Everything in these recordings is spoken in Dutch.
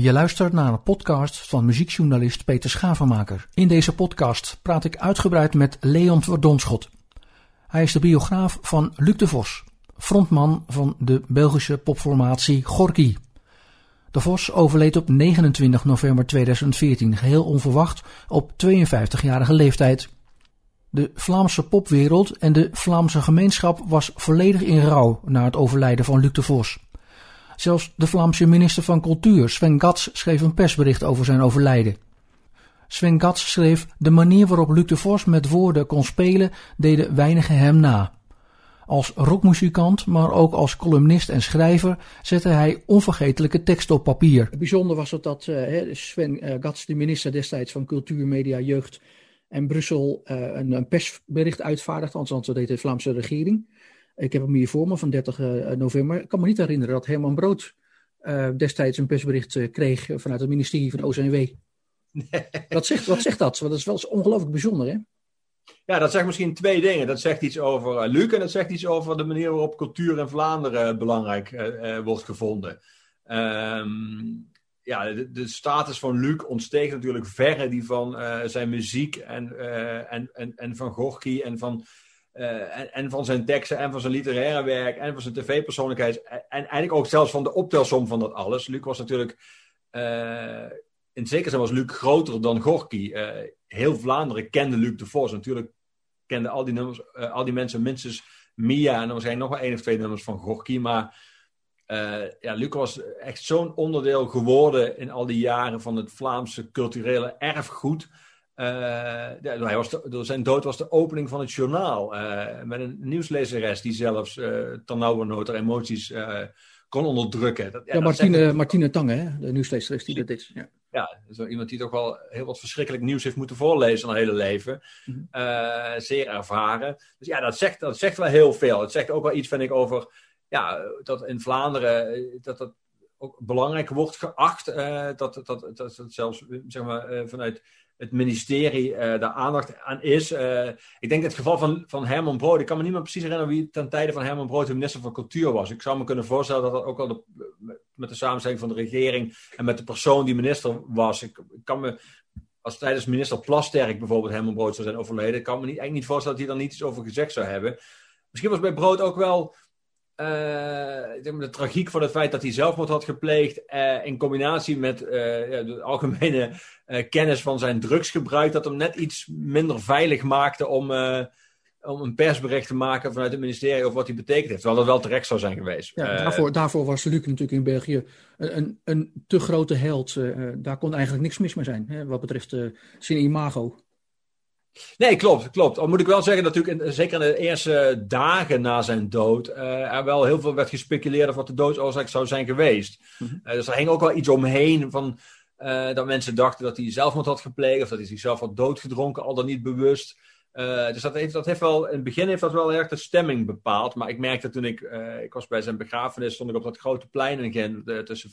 Je luistert naar een podcast van muziekjournalist Peter Schavenmaker. In deze podcast praat ik uitgebreid met Leon Verdonschot. Hij is de biograaf van Luc de Vos, frontman van de Belgische popformatie Gorky. De Vos overleed op 29 november 2014, geheel onverwacht, op 52-jarige leeftijd. De Vlaamse popwereld en de Vlaamse gemeenschap was volledig in rouw na het overlijden van Luc de Vos. Zelfs de Vlaamse minister van Cultuur, Sven Gats, schreef een persbericht over zijn overlijden. Sven Gats schreef: De manier waarop Luc de Vos met woorden kon spelen, deden weinigen hem na. Als rockmuzikant, maar ook als columnist en schrijver, zette hij onvergetelijke teksten op papier. Bijzonder was het dat uh, Sven uh, Gats, de minister destijds van Cultuur, Media, Jeugd en Brussel, uh, een, persbericht uitvaardigde, althans dat deed de Vlaamse regering. Ik heb hem hier voor me van 30 november. Ik kan me niet herinneren dat Herman Brood destijds een persbericht kreeg vanuit het ministerie van. Nee. Wat, zegt, wat zegt dat? Want dat is wel ongelooflijk bijzonder, hè? Ja, dat zegt misschien twee dingen. Dat zegt iets over Luc en dat zegt iets over de manier waarop cultuur in Vlaanderen belangrijk uh, wordt gevonden. Um, ja, de, de, status van Luc ontsteekt natuurlijk verre die van zijn muziek en, en, en, en van Gorky en van, en, en, van zijn teksten en van zijn literaire werk en van zijn tv-persoonlijkheid. En, en eigenlijk ook zelfs van de optelsom van dat alles. Luc was natuurlijk in zekere zin was Luc groter dan Gorky. Uh, heel Vlaanderen kende Luc de Vos. Natuurlijk kenden al die, nummers, al die mensen minstens Mia en er zijn nog wel één of twee nummers van Gorky. Maar ja, Luc was echt zo'n onderdeel geworden in al die jaren van het Vlaamse culturele erfgoed. Ja, hij was zijn dood was de opening van het journaal. met een nieuwslezeres die zelfs uh, ternauwernood emoties kon onderdrukken. Dat, ja, ja Martine. Martine Tange, hè? de nieuwslezeres die dat is. Ja ja, zo iemand die toch wel heel wat verschrikkelijk nieuws heeft moeten voorlezen een hele leven. Mm -hmm. uh, zeer ervaren. Dus ja, dat zegt, dat zegt wel heel veel. Het zegt ook wel iets, vind ik, over ja, dat in Vlaanderen dat dat ook belangrijk wordt geacht. Uh, dat, dat, dat, dat zelfs zeg maar, uh, vanuit het ministerie uh, daar aandacht aan is. Uh, ik denk het geval van, van Herman Brood. Ik kan me niet meer precies herinneren wie ten tijde van Herman Brood de minister van Cultuur was. Ik zou me kunnen voorstellen dat dat ook al met de samenstelling van de regering en met de persoon die minister was. Ik, kan me, als tijdens minister Plasterk bijvoorbeeld Herman Brood zou zijn overleden, ik kan me niet, eigenlijk niet voorstellen dat hij daar niets over gezegd zou hebben. Misschien was bij Brood ook wel de tragiek van het feit dat hij zelfmoord had gepleegd, uh, in combinatie met ja, de algemene kennis van zijn drugsgebruik, dat hem net iets minder veilig maakte om, om een persbericht te maken vanuit het ministerie over wat hij betekend heeft. Terwijl dat wel terecht zou zijn geweest. Ja, daarvoor, daarvoor, was Luc natuurlijk in België een, een, een te grote held. daar kon eigenlijk niks mis mee zijn, hè, wat betreft zijn imago. Nee, klopt, klopt. Al moet ik wel zeggen, natuurlijk, in, zeker in de eerste dagen na zijn dood, uh, er wel heel veel werd gespeculeerd over wat de doodsoorzaak zou zijn geweest. Mm -hmm. uh, dus er hing ook wel iets omheen van uh, dat mensen dachten dat hij zelfmoord had gepleegd of dat hij zichzelf had doodgedronken, al dan niet bewust. dus dat heeft, dat heeft wel, in het begin heeft dat wel erg de stemming bepaald. Maar ik merkte toen ik, ik was bij zijn begrafenis, stond ik op dat grote plein in Gent tussen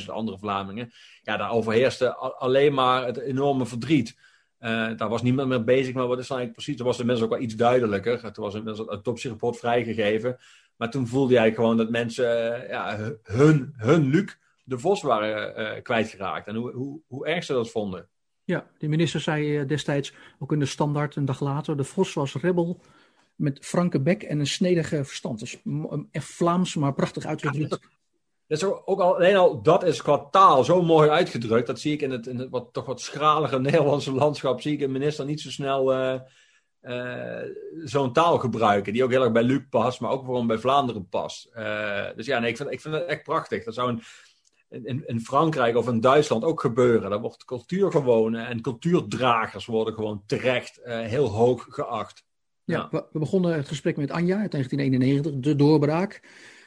15.000 andere Vlamingen. Ja, daar overheerste alleen maar het enorme verdriet. Uh, daar was niemand meer bezig, maar wat is nou precies? Toen was de mensen ook wel iets duidelijker. Toen was inmiddels het autopsierapport vrijgegeven. Maar toen voelde jij gewoon dat mensen uh, ja, hun, hun Luc de Vos waren uh, kwijtgeraakt. En hoe, hoe, hoe erg ze dat vonden. Ja, de minister zei destijds, ook in de standaard een dag later, de Vos was rebel met franke bek en een snedige verstand. Dus Vlaams, maar prachtig uitgedrukt. Dat is ook al, alleen al dat is qua taal zo mooi uitgedrukt. Dat zie ik in het, in het wat, toch wat schralige Nederlandse landschap. Zie ik een minister niet zo snel uh, uh, zo'n taal gebruiken. Die ook heel erg bij Luc past, maar ook gewoon bij Vlaanderen past. Uh, dus ja, nee, ik, vind, ik vind het echt prachtig. Dat zou een, in, in, Frankrijk of in Duitsland ook gebeuren. Daar wordt cultuur gewoon en cultuurdragers worden gewoon terecht heel hoog geacht. Ja, ja. we begonnen het gesprek met Anja uit 1991, de doorbraak.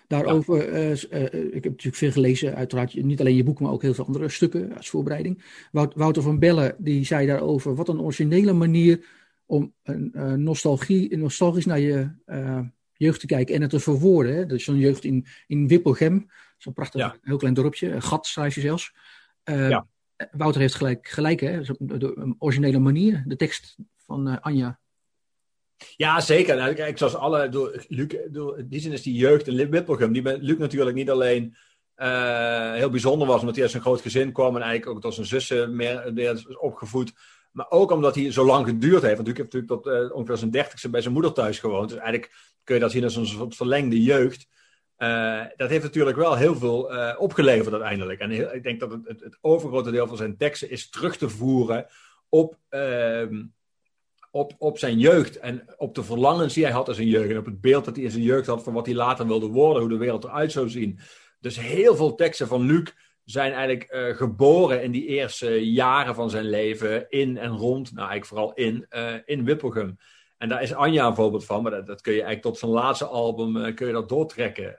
Daarover, ja. uh, uh, ik heb natuurlijk veel gelezen, uiteraard niet alleen je boek, maar ook heel veel andere stukken als voorbereiding. Wout, Wouter van Bellen, die zei daarover, wat een originele manier om een nostalgie, nostalgisch naar je jeugd te kijken en het te verwoorden. Hè? Dus zo'n jeugd in, in Wippelgem, zo'n prachtig, ja. heel klein dorpje, gat schrijf je zelfs. Ja. Wouter heeft gelijk, gelijk hè? de originele manier, de tekst van Anja ja, zeker. Nou, kijk, zoals alle, door, Luc, door, die zin is die jeugd in Wippelgem. Die ben Luc natuurlijk niet alleen heel bijzonder was, omdat hij uit zijn groot gezin kwam en eigenlijk ook tot zijn zussen meer, meer opgevoed. Maar ook omdat hij zo lang geduurd heeft. Want hij heeft natuurlijk tot ongeveer zijn dertigste bij zijn moeder thuis gewoond. Dus eigenlijk kun je dat zien als een soort verlengde jeugd. dat heeft natuurlijk wel heel veel opgeleverd uiteindelijk. En ik denk dat het, het, het, overgrote deel van zijn teksten is terug te voeren op, ehm, op, op zijn jeugd en op de verlangens die hij had in zijn jeugd en op het beeld dat hij in zijn jeugd had van wat hij later wilde worden, hoe de wereld eruit zou zien. Dus heel veel teksten van Luc zijn eigenlijk uh, geboren in die eerste jaren van zijn leven in en rond, nou eigenlijk vooral in, uh, in Wippelgem. En daar is Anja een voorbeeld van, maar dat, dat kun je eigenlijk tot zijn laatste album uh, kun je dat doortrekken.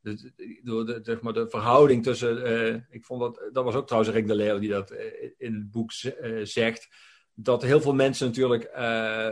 De, de, de, maar de verhouding tussen. ik vond dat. Dat was ook trouwens Rick de Leeuw die dat in het boek zegt dat heel veel mensen natuurlijk uh,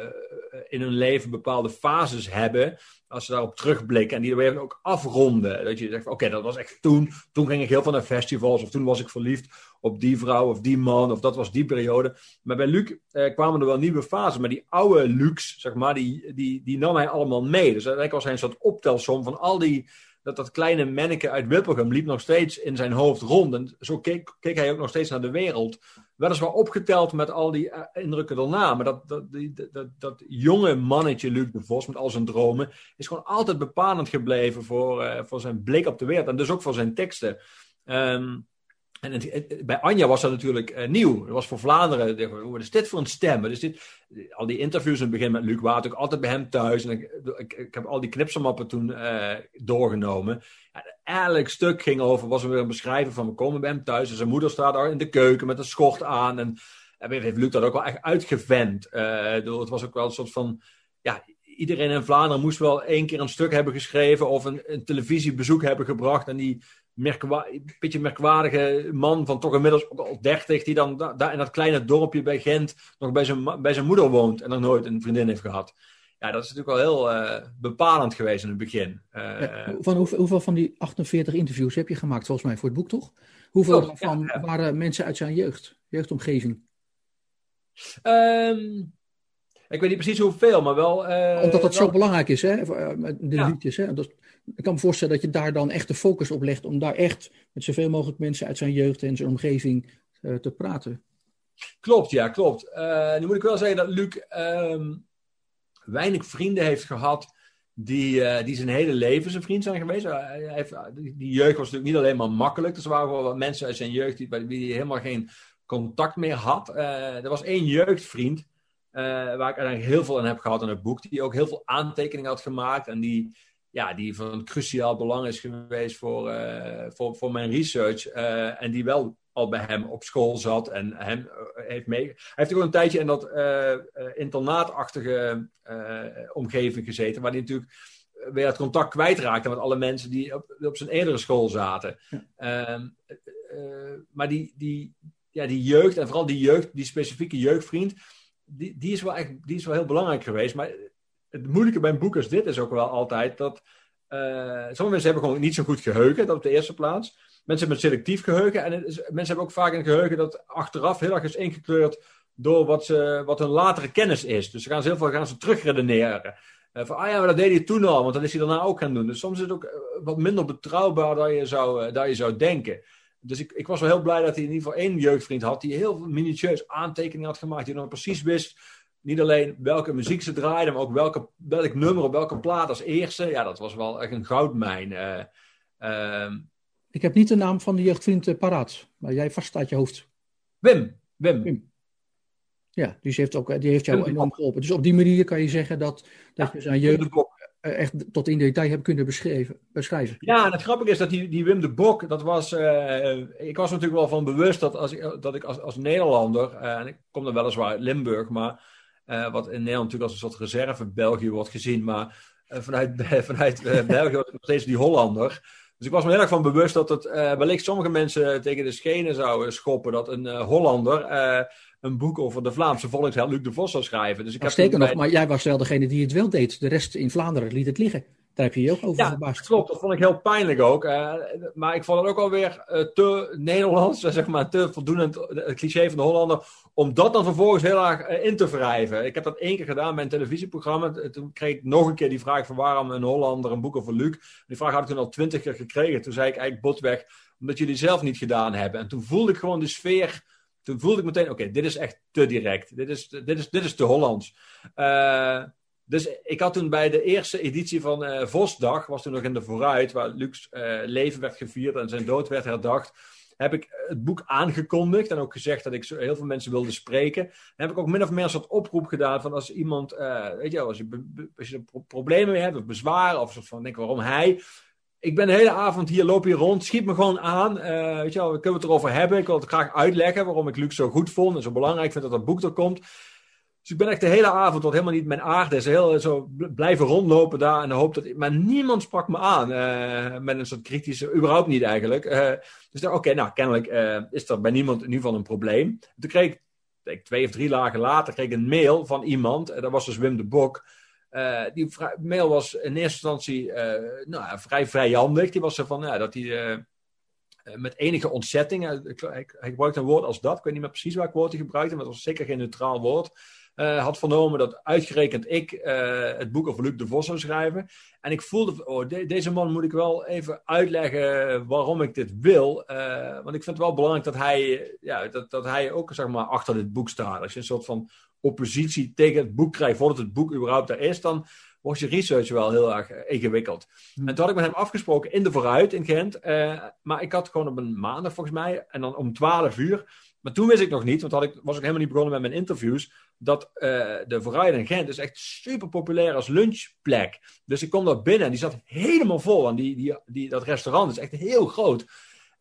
in hun leven bepaalde fases hebben. Als ze daarop terugblikken en die weer ook afronden. Dat je zegt: Oké, dat was echt toen. Toen ging ik heel veel naar festivals. Of toen was ik verliefd op die vrouw of die man. Of dat was die periode. Maar bij Luc eh, kwamen er wel nieuwe fases. Maar die oude Lucs, zeg maar, die, die, die nam hij allemaal mee. Dus eigenlijk was hij een soort optelsom van al die dat dat kleine manneke uit Wippelgem liep nog steeds in zijn hoofd rond. En zo keek, keek hij ook nog steeds naar de wereld. Weliswaar opgeteld met al die uh, indrukken daarna. Maar dat, dat, die, dat, dat, jonge mannetje, Luc de Vos, met al zijn dromen, is gewoon altijd bepalend gebleven voor, uh, voor zijn blik op de wereld. En dus ook voor zijn teksten. Um, en bij Anja was dat natuurlijk uh, nieuw. Dat was voor Vlaanderen. Wat is dit voor een stem? Is dit? Al die interviews in het begin met Luc waren ook altijd bij hem thuis. En ik, ik, heb al die knipselmappen toen uh, doorgenomen. Ja, elk stuk ging over, was er weer een beschrijving van we komen bij hem thuis. En zijn moeder staat daar in de keuken met een schort aan. En, en heeft Luc dat ook wel echt uitgevent. Uh, het was ook wel een soort van. Ja, iedereen in Vlaanderen moest wel één keer een stuk hebben geschreven of een, een televisiebezoek hebben gebracht. En die een beetje merkwaardige man van toch inmiddels ook al dertig, die dan daar in dat kleine dorpje bij Gent nog bij zijn, bij zijn moeder woont en nog nooit een vriendin heeft gehad. Ja, dat is natuurlijk wel heel uh, bepalend geweest in het begin. Uh, ja, van hoeveel, hoeveel, van die 48 interviews heb je gemaakt, volgens mij, voor het boek, toch? Hoeveel oh, daarvan ja, ja. waren mensen uit zijn jeugd, jeugdomgeving? Um, ik weet niet precies hoeveel, maar wel... Uh, Omdat dat wel... zo belangrijk is, hè? De liedjes, hè? Dat, ik kan me voorstellen dat je daar dan echt de focus op legt om daar echt met zoveel mogelijk mensen uit zijn jeugd en zijn omgeving uh, te praten. Klopt, ja, klopt. Uh, nu moet ik wel zeggen dat Luc uh, weinig vrienden heeft gehad die, uh, die zijn hele leven zijn vriend zijn geweest. Die jeugd was natuurlijk niet alleen maar makkelijk. Er waren wel wat mensen uit zijn jeugd die, bij wie hij helemaal geen contact meer had. er was één jeugdvriend waar ik eigenlijk heel veel aan heb gehad in het boek. Die ook heel veel aantekeningen had gemaakt en die ja, die van cruciaal belang is geweest voor, uh, voor, voor mijn research. Uh, en die wel al bij hem op school zat en hem uh, heeft mee. Hij heeft ook een tijdje in dat internaatachtige omgeving gezeten, waar hij natuurlijk weer het contact kwijtraakte met alle mensen die op, op zijn eerdere school zaten. Ja. Uh, maar die, die, ja, die jeugd, en vooral die jeugd, die specifieke jeugdvriend, die, die, is wel echt, die is wel heel belangrijk geweest. Maar het moeilijke bij een boek dit is ook wel altijd dat. Uh, sommige mensen hebben gewoon niet zo goed geheugen, dat op de eerste plaats. Mensen hebben selectief geheugen. En mensen hebben ook vaak een geheugen dat achteraf heel erg is ingekleurd door wat, ze, wat hun latere kennis is. Dus ze gaan ze heel veel gaan ze terugredeneren. Uh, van, ah ja, maar dat deed hij toen al, want dat is hij daarna ook gaan doen. Dus soms is het ook eh, wat minder betrouwbaar dan je zou, dan je zou denken. Dus ik, ik was wel heel blij dat hij in ieder geval één jeugdvriend had die heel minutieus aantekeningen had gemaakt. Die dan precies wist niet alleen welke muziek ze draaiden, maar ook welke, welk nummer op welke plaat als eerste. Ja, dat was wel echt een goudmijn. Uh, uh, ik heb niet de naam van de jeugdvriend uh, paraat, maar jij vast uit je hoofd. Wim. Wim. Wim. Ja, dus die heeft, ook, die heeft jou Wim enorm geholpen. Dus op die manier kan je zeggen dat, dat ja, je zijn jeugd eh, echt tot in detail hebt kunnen beschrijven. beschrijven. Ja, en het grappige is dat die, die Wim de Bok, dat was, uh, ik was natuurlijk wel van bewust dat, als, dat ik als, als Nederlander, uh, en ik kom dan weliswaar uit Limburg, maar uh, wat in Nederland natuurlijk als een soort reserve België wordt gezien. Maar uh, vanuit, vanuit uh, België was nog steeds die Hollander. Dus ik was me heel erg van bewust dat het wellicht sommige mensen tegen de schenen zouden schoppen. Dat een Hollander een boek over de Vlaamse volksheld Luc de Vos zou schrijven. Dus ik heb nog, maar jij was wel degene die het wel deed. De rest in Vlaanderen liet het liggen. Daar heb je je ook over ja, verbaasd. klopt. Dat vond ik heel pijnlijk ook. Uh, maar ik vond het ook alweer uh, te Nederlands, zeg maar, te voldoende het cliché van de Hollander, om dat dan vervolgens heel erg uh, in te wrijven. Ik heb dat één keer gedaan bij een televisieprogramma. Toen kreeg ik nog een keer die vraag van waarom een Hollander een boek over Luc. Die vraag had ik toen al twintig keer gekregen. Toen zei ik eigenlijk botweg, omdat jullie zelf niet gedaan hebben. En toen voelde ik gewoon de sfeer toen voelde ik meteen, oké, dit is echt te direct. Dit is, dit is, dit is te Hollands. Uh, dus ik had toen bij de eerste editie van uh, Vosdag, was toen nog in de vooruit, waar Lucs uh, leven werd gevierd en zijn dood werd herdacht, heb ik het boek aangekondigd en ook gezegd dat ik zo heel veel mensen wilde spreken. Heb ik ook min of meer een soort oproep gedaan van als iemand, uh, weet je wel, als je, als problemen mee hebt of bezwaar of soort van denk waarom hij. Ik ben de hele avond hier, loop hier rond, schiet me gewoon aan. weet je wel, we kunnen het erover hebben. Ik wil het graag uitleggen waarom ik Luc zo goed vond en zo belangrijk vind dat dat boek er komt. Dus ik ben echt de hele avond, wat helemaal niet mijn aard is, heel zo blijven rondlopen daar en hoop dat. Maar niemand sprak me aan uh, met een soort kritische, überhaupt niet eigenlijk. Uh, dus oké, nou kennelijk is er bij niemand in ieder geval een probleem. Toen kreeg ik, twee of drie dagen later, kreeg een mail van iemand, dat was dus Wim de Bok. die mail was in eerste instantie nou, vrij vijandig. Die was zo van dat hij met enige ontzetting, hij gebruikte een woord als dat, ik weet niet meer precies welk woord hij gebruikte, maar het was zeker geen neutraal woord uh, had vernomen dat uitgerekend ik uh, het boek over Luc de Vos zou schrijven. En ik voelde, oh, de, deze man moet ik wel even uitleggen waarom ik dit wil. Uh, want ik vind het wel belangrijk dat hij, ja, dat, dat hij ook zeg maar, achter dit boek staat. Als je een soort van oppositie tegen het boek krijgt voordat het boek überhaupt er is, dan wordt je research wel heel erg ingewikkeld. Hmm. En toen had ik met hem afgesproken in de vooruit in Gent. maar ik had gewoon op een maandag volgens mij, en dan om 12 uur. Maar toen wist ik nog niet, want had ik, was ik helemaal niet begonnen met mijn interviews dat uh, de Vooruit in Gent is echt super populair als lunchplek. Dus ik kom daar binnen en die zat helemaal vol. En die, die, die, dat restaurant is echt heel groot. En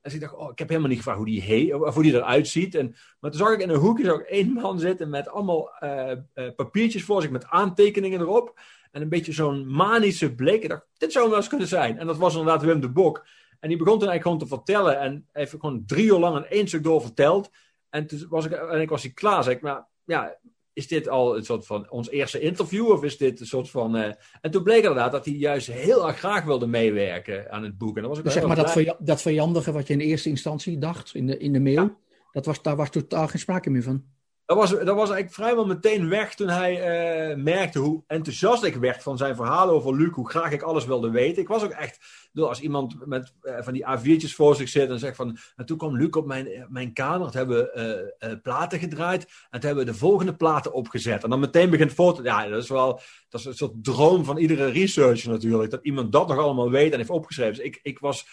dus ik dacht, oh, ik heb helemaal niet gevraagd hoe die, of hoe die eruit ziet. En, maar toen zag ik in een hoekje zag één man zitten met allemaal uh, uh, papiertjes voor zich met aantekeningen erop. En een beetje zo'n manische blik. Ik dacht, dit zou wel eens kunnen zijn. En dat was inderdaad Wim de Bok. En die begon toen eigenlijk gewoon te vertellen. En heeft gewoon drie uur lang een één stuk door verteld. En toen was ik, en ik was hij klaar. Zeg ik, maar ja, is dit al een soort van ons eerste interview? Of is dit een soort van. Uh... En toen bleek inderdaad dat hij juist heel erg graag wilde meewerken aan het boek. En dan was ik dus zeg maar dat, dat vijandige wat je in eerste instantie dacht in de, in de mail, ja. dat was, daar was totaal geen sprake meer van. Dat was, dat was eigenlijk vrijwel meteen weg toen hij uh, merkte hoe enthousiast ik werd van zijn verhalen over Luc, hoe graag ik alles wilde weten. Ik was ook echt, als iemand met uh, van die A4'tjes voor zich zit en zegt van, en toen kwam Luc op mijn, mijn kamer, toen hebben we platen gedraaid en toen hebben we de volgende platen opgezet. En dan meteen begint foto, ja, dat is wel, dat is een soort droom van iedere researcher natuurlijk, dat iemand dat nog allemaal weet en heeft opgeschreven. Dus ik, ik was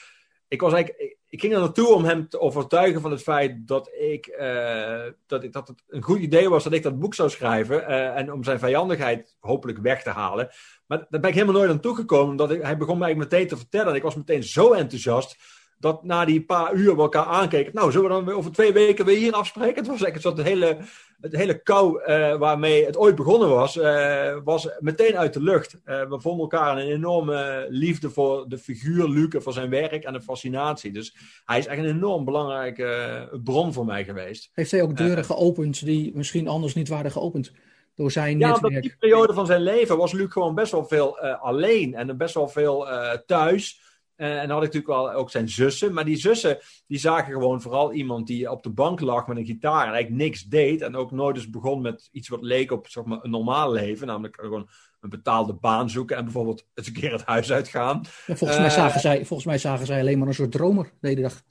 ik was eigenlijk, ik ging er naartoe om hem te overtuigen van het feit dat ik, uh, dat, ik, dat het een goed idee was dat ik dat boek zou schrijven. Uh, en om zijn vijandigheid hopelijk weg te halen. Maar daar ben ik helemaal nooit aan toegekomen. Omdat hij begon mij meteen te vertellen. En ik was meteen zo enthousiast dat na die paar uur we elkaar aankeken. Nou, zullen we dan weer over twee weken weer hier afspreken? Het was eigenlijk soort hele, het hele kou uh, waarmee het ooit begonnen was, uh, was meteen uit de lucht. Uh, we vonden elkaar een enorme liefde voor de figuur Luke, voor zijn werk en de fascinatie. Dus hij is echt een enorm belangrijke bron voor mij geweest. Heeft hij ook deuren geopend die misschien anders niet waren geopend? Door zijn ja, netwerk. Ja, die periode van zijn leven was Luc gewoon best wel veel alleen en best wel veel thuis. Uh, en dan had ik natuurlijk wel ook zijn zussen. Maar die zussen, die zagen gewoon vooral iemand die op de bank lag met een gitaar. En eigenlijk niks deed. En ook nooit eens begon met iets wat leek op zeg maar, een normaal leven. Namelijk gewoon een betaalde baan zoeken. En bijvoorbeeld eens een keer het huis uitgaan. Ja, volgens, mij zagen zij, volgens mij zagen zij alleen maar een soort dromer de hele dag.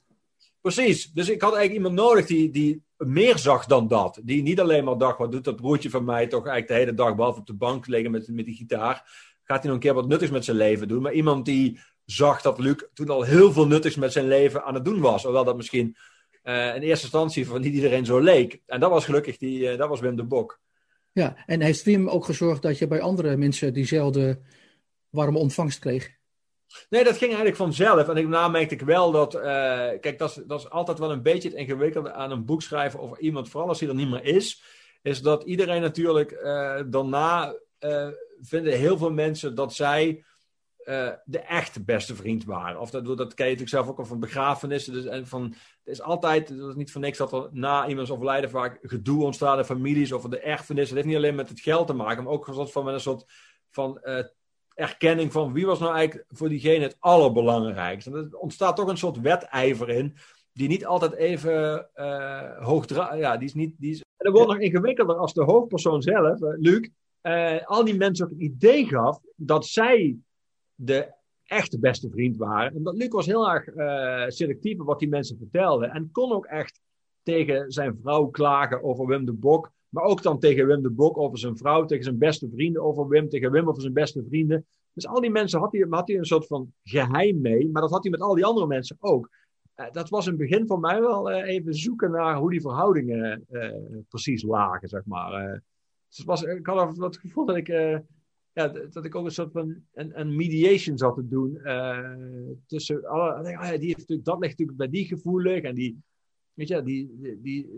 Precies. Dus ik had eigenlijk iemand nodig die, die meer zag dan dat. Die niet alleen maar dacht, wat doet dat broertje van mij toch eigenlijk de hele dag, behalve op de bank liggen met, met die gitaar. Gaat hij nog een keer wat nuttigs met zijn leven doen. Maar iemand die zag dat Luc toen al heel veel nuttigs met zijn leven aan het doen was. Hoewel dat misschien uh, in eerste instantie voor niet iedereen zo leek. En dat was gelukkig die, uh, dat was Wim de Bok. Ja, en heeft Wim ook gezorgd dat je bij andere mensen diezelfde warme ontvangst kreeg? Nee, dat ging eigenlijk vanzelf. En daarna merkte ik wel dat. Uh, kijk, dat is, dat is altijd wel een beetje het ingewikkelde aan een boek schrijven over iemand, vooral als hij er niet meer is. Is dat iedereen natuurlijk daarna vinden heel veel mensen dat zij uh, de echte beste vriend waren. Of dat, dat ken je natuurlijk zelf ook al van begrafenissen. Dus, en van, het is altijd, het is niet voor niks dat er na iemands overlijden vaak gedoe ontstaat in families over de erfenis. Het heeft niet alleen met het geld te maken, maar ook van, met een soort van uh, erkenning van wie was nou eigenlijk voor diegene het allerbelangrijkste. Er ontstaat toch een soort wedijver in, die niet altijd even uh, hoog Ja, die is niet. Die is... En dat wordt nog ingewikkelder als de hoofdpersoon zelf, Luc, al die mensen ook het idee gaf dat zij de echte beste vriend waren. En dat Luc was heel erg selectief op wat die mensen vertelden. En kon ook echt tegen zijn vrouw klagen over Wim de Bok. Maar ook dan tegen Wim de Bok over zijn vrouw, tegen zijn beste vrienden over Wim, tegen Wim over zijn beste vrienden. Dus al die mensen had hij, had hij een soort van geheim mee, maar dat had hij met al die andere mensen ook. Uh, dat was in begin voor mij wel uh, even zoeken naar hoe die verhoudingen uh, precies lagen, zeg maar. dus het was, ik had het gevoel dat ik, ja, dat ik ook een soort van een, een mediation zat te doen tussen alle. Oh die heeft natuurlijk, dat ligt natuurlijk bij die gevoelig en die Weet je, die, die,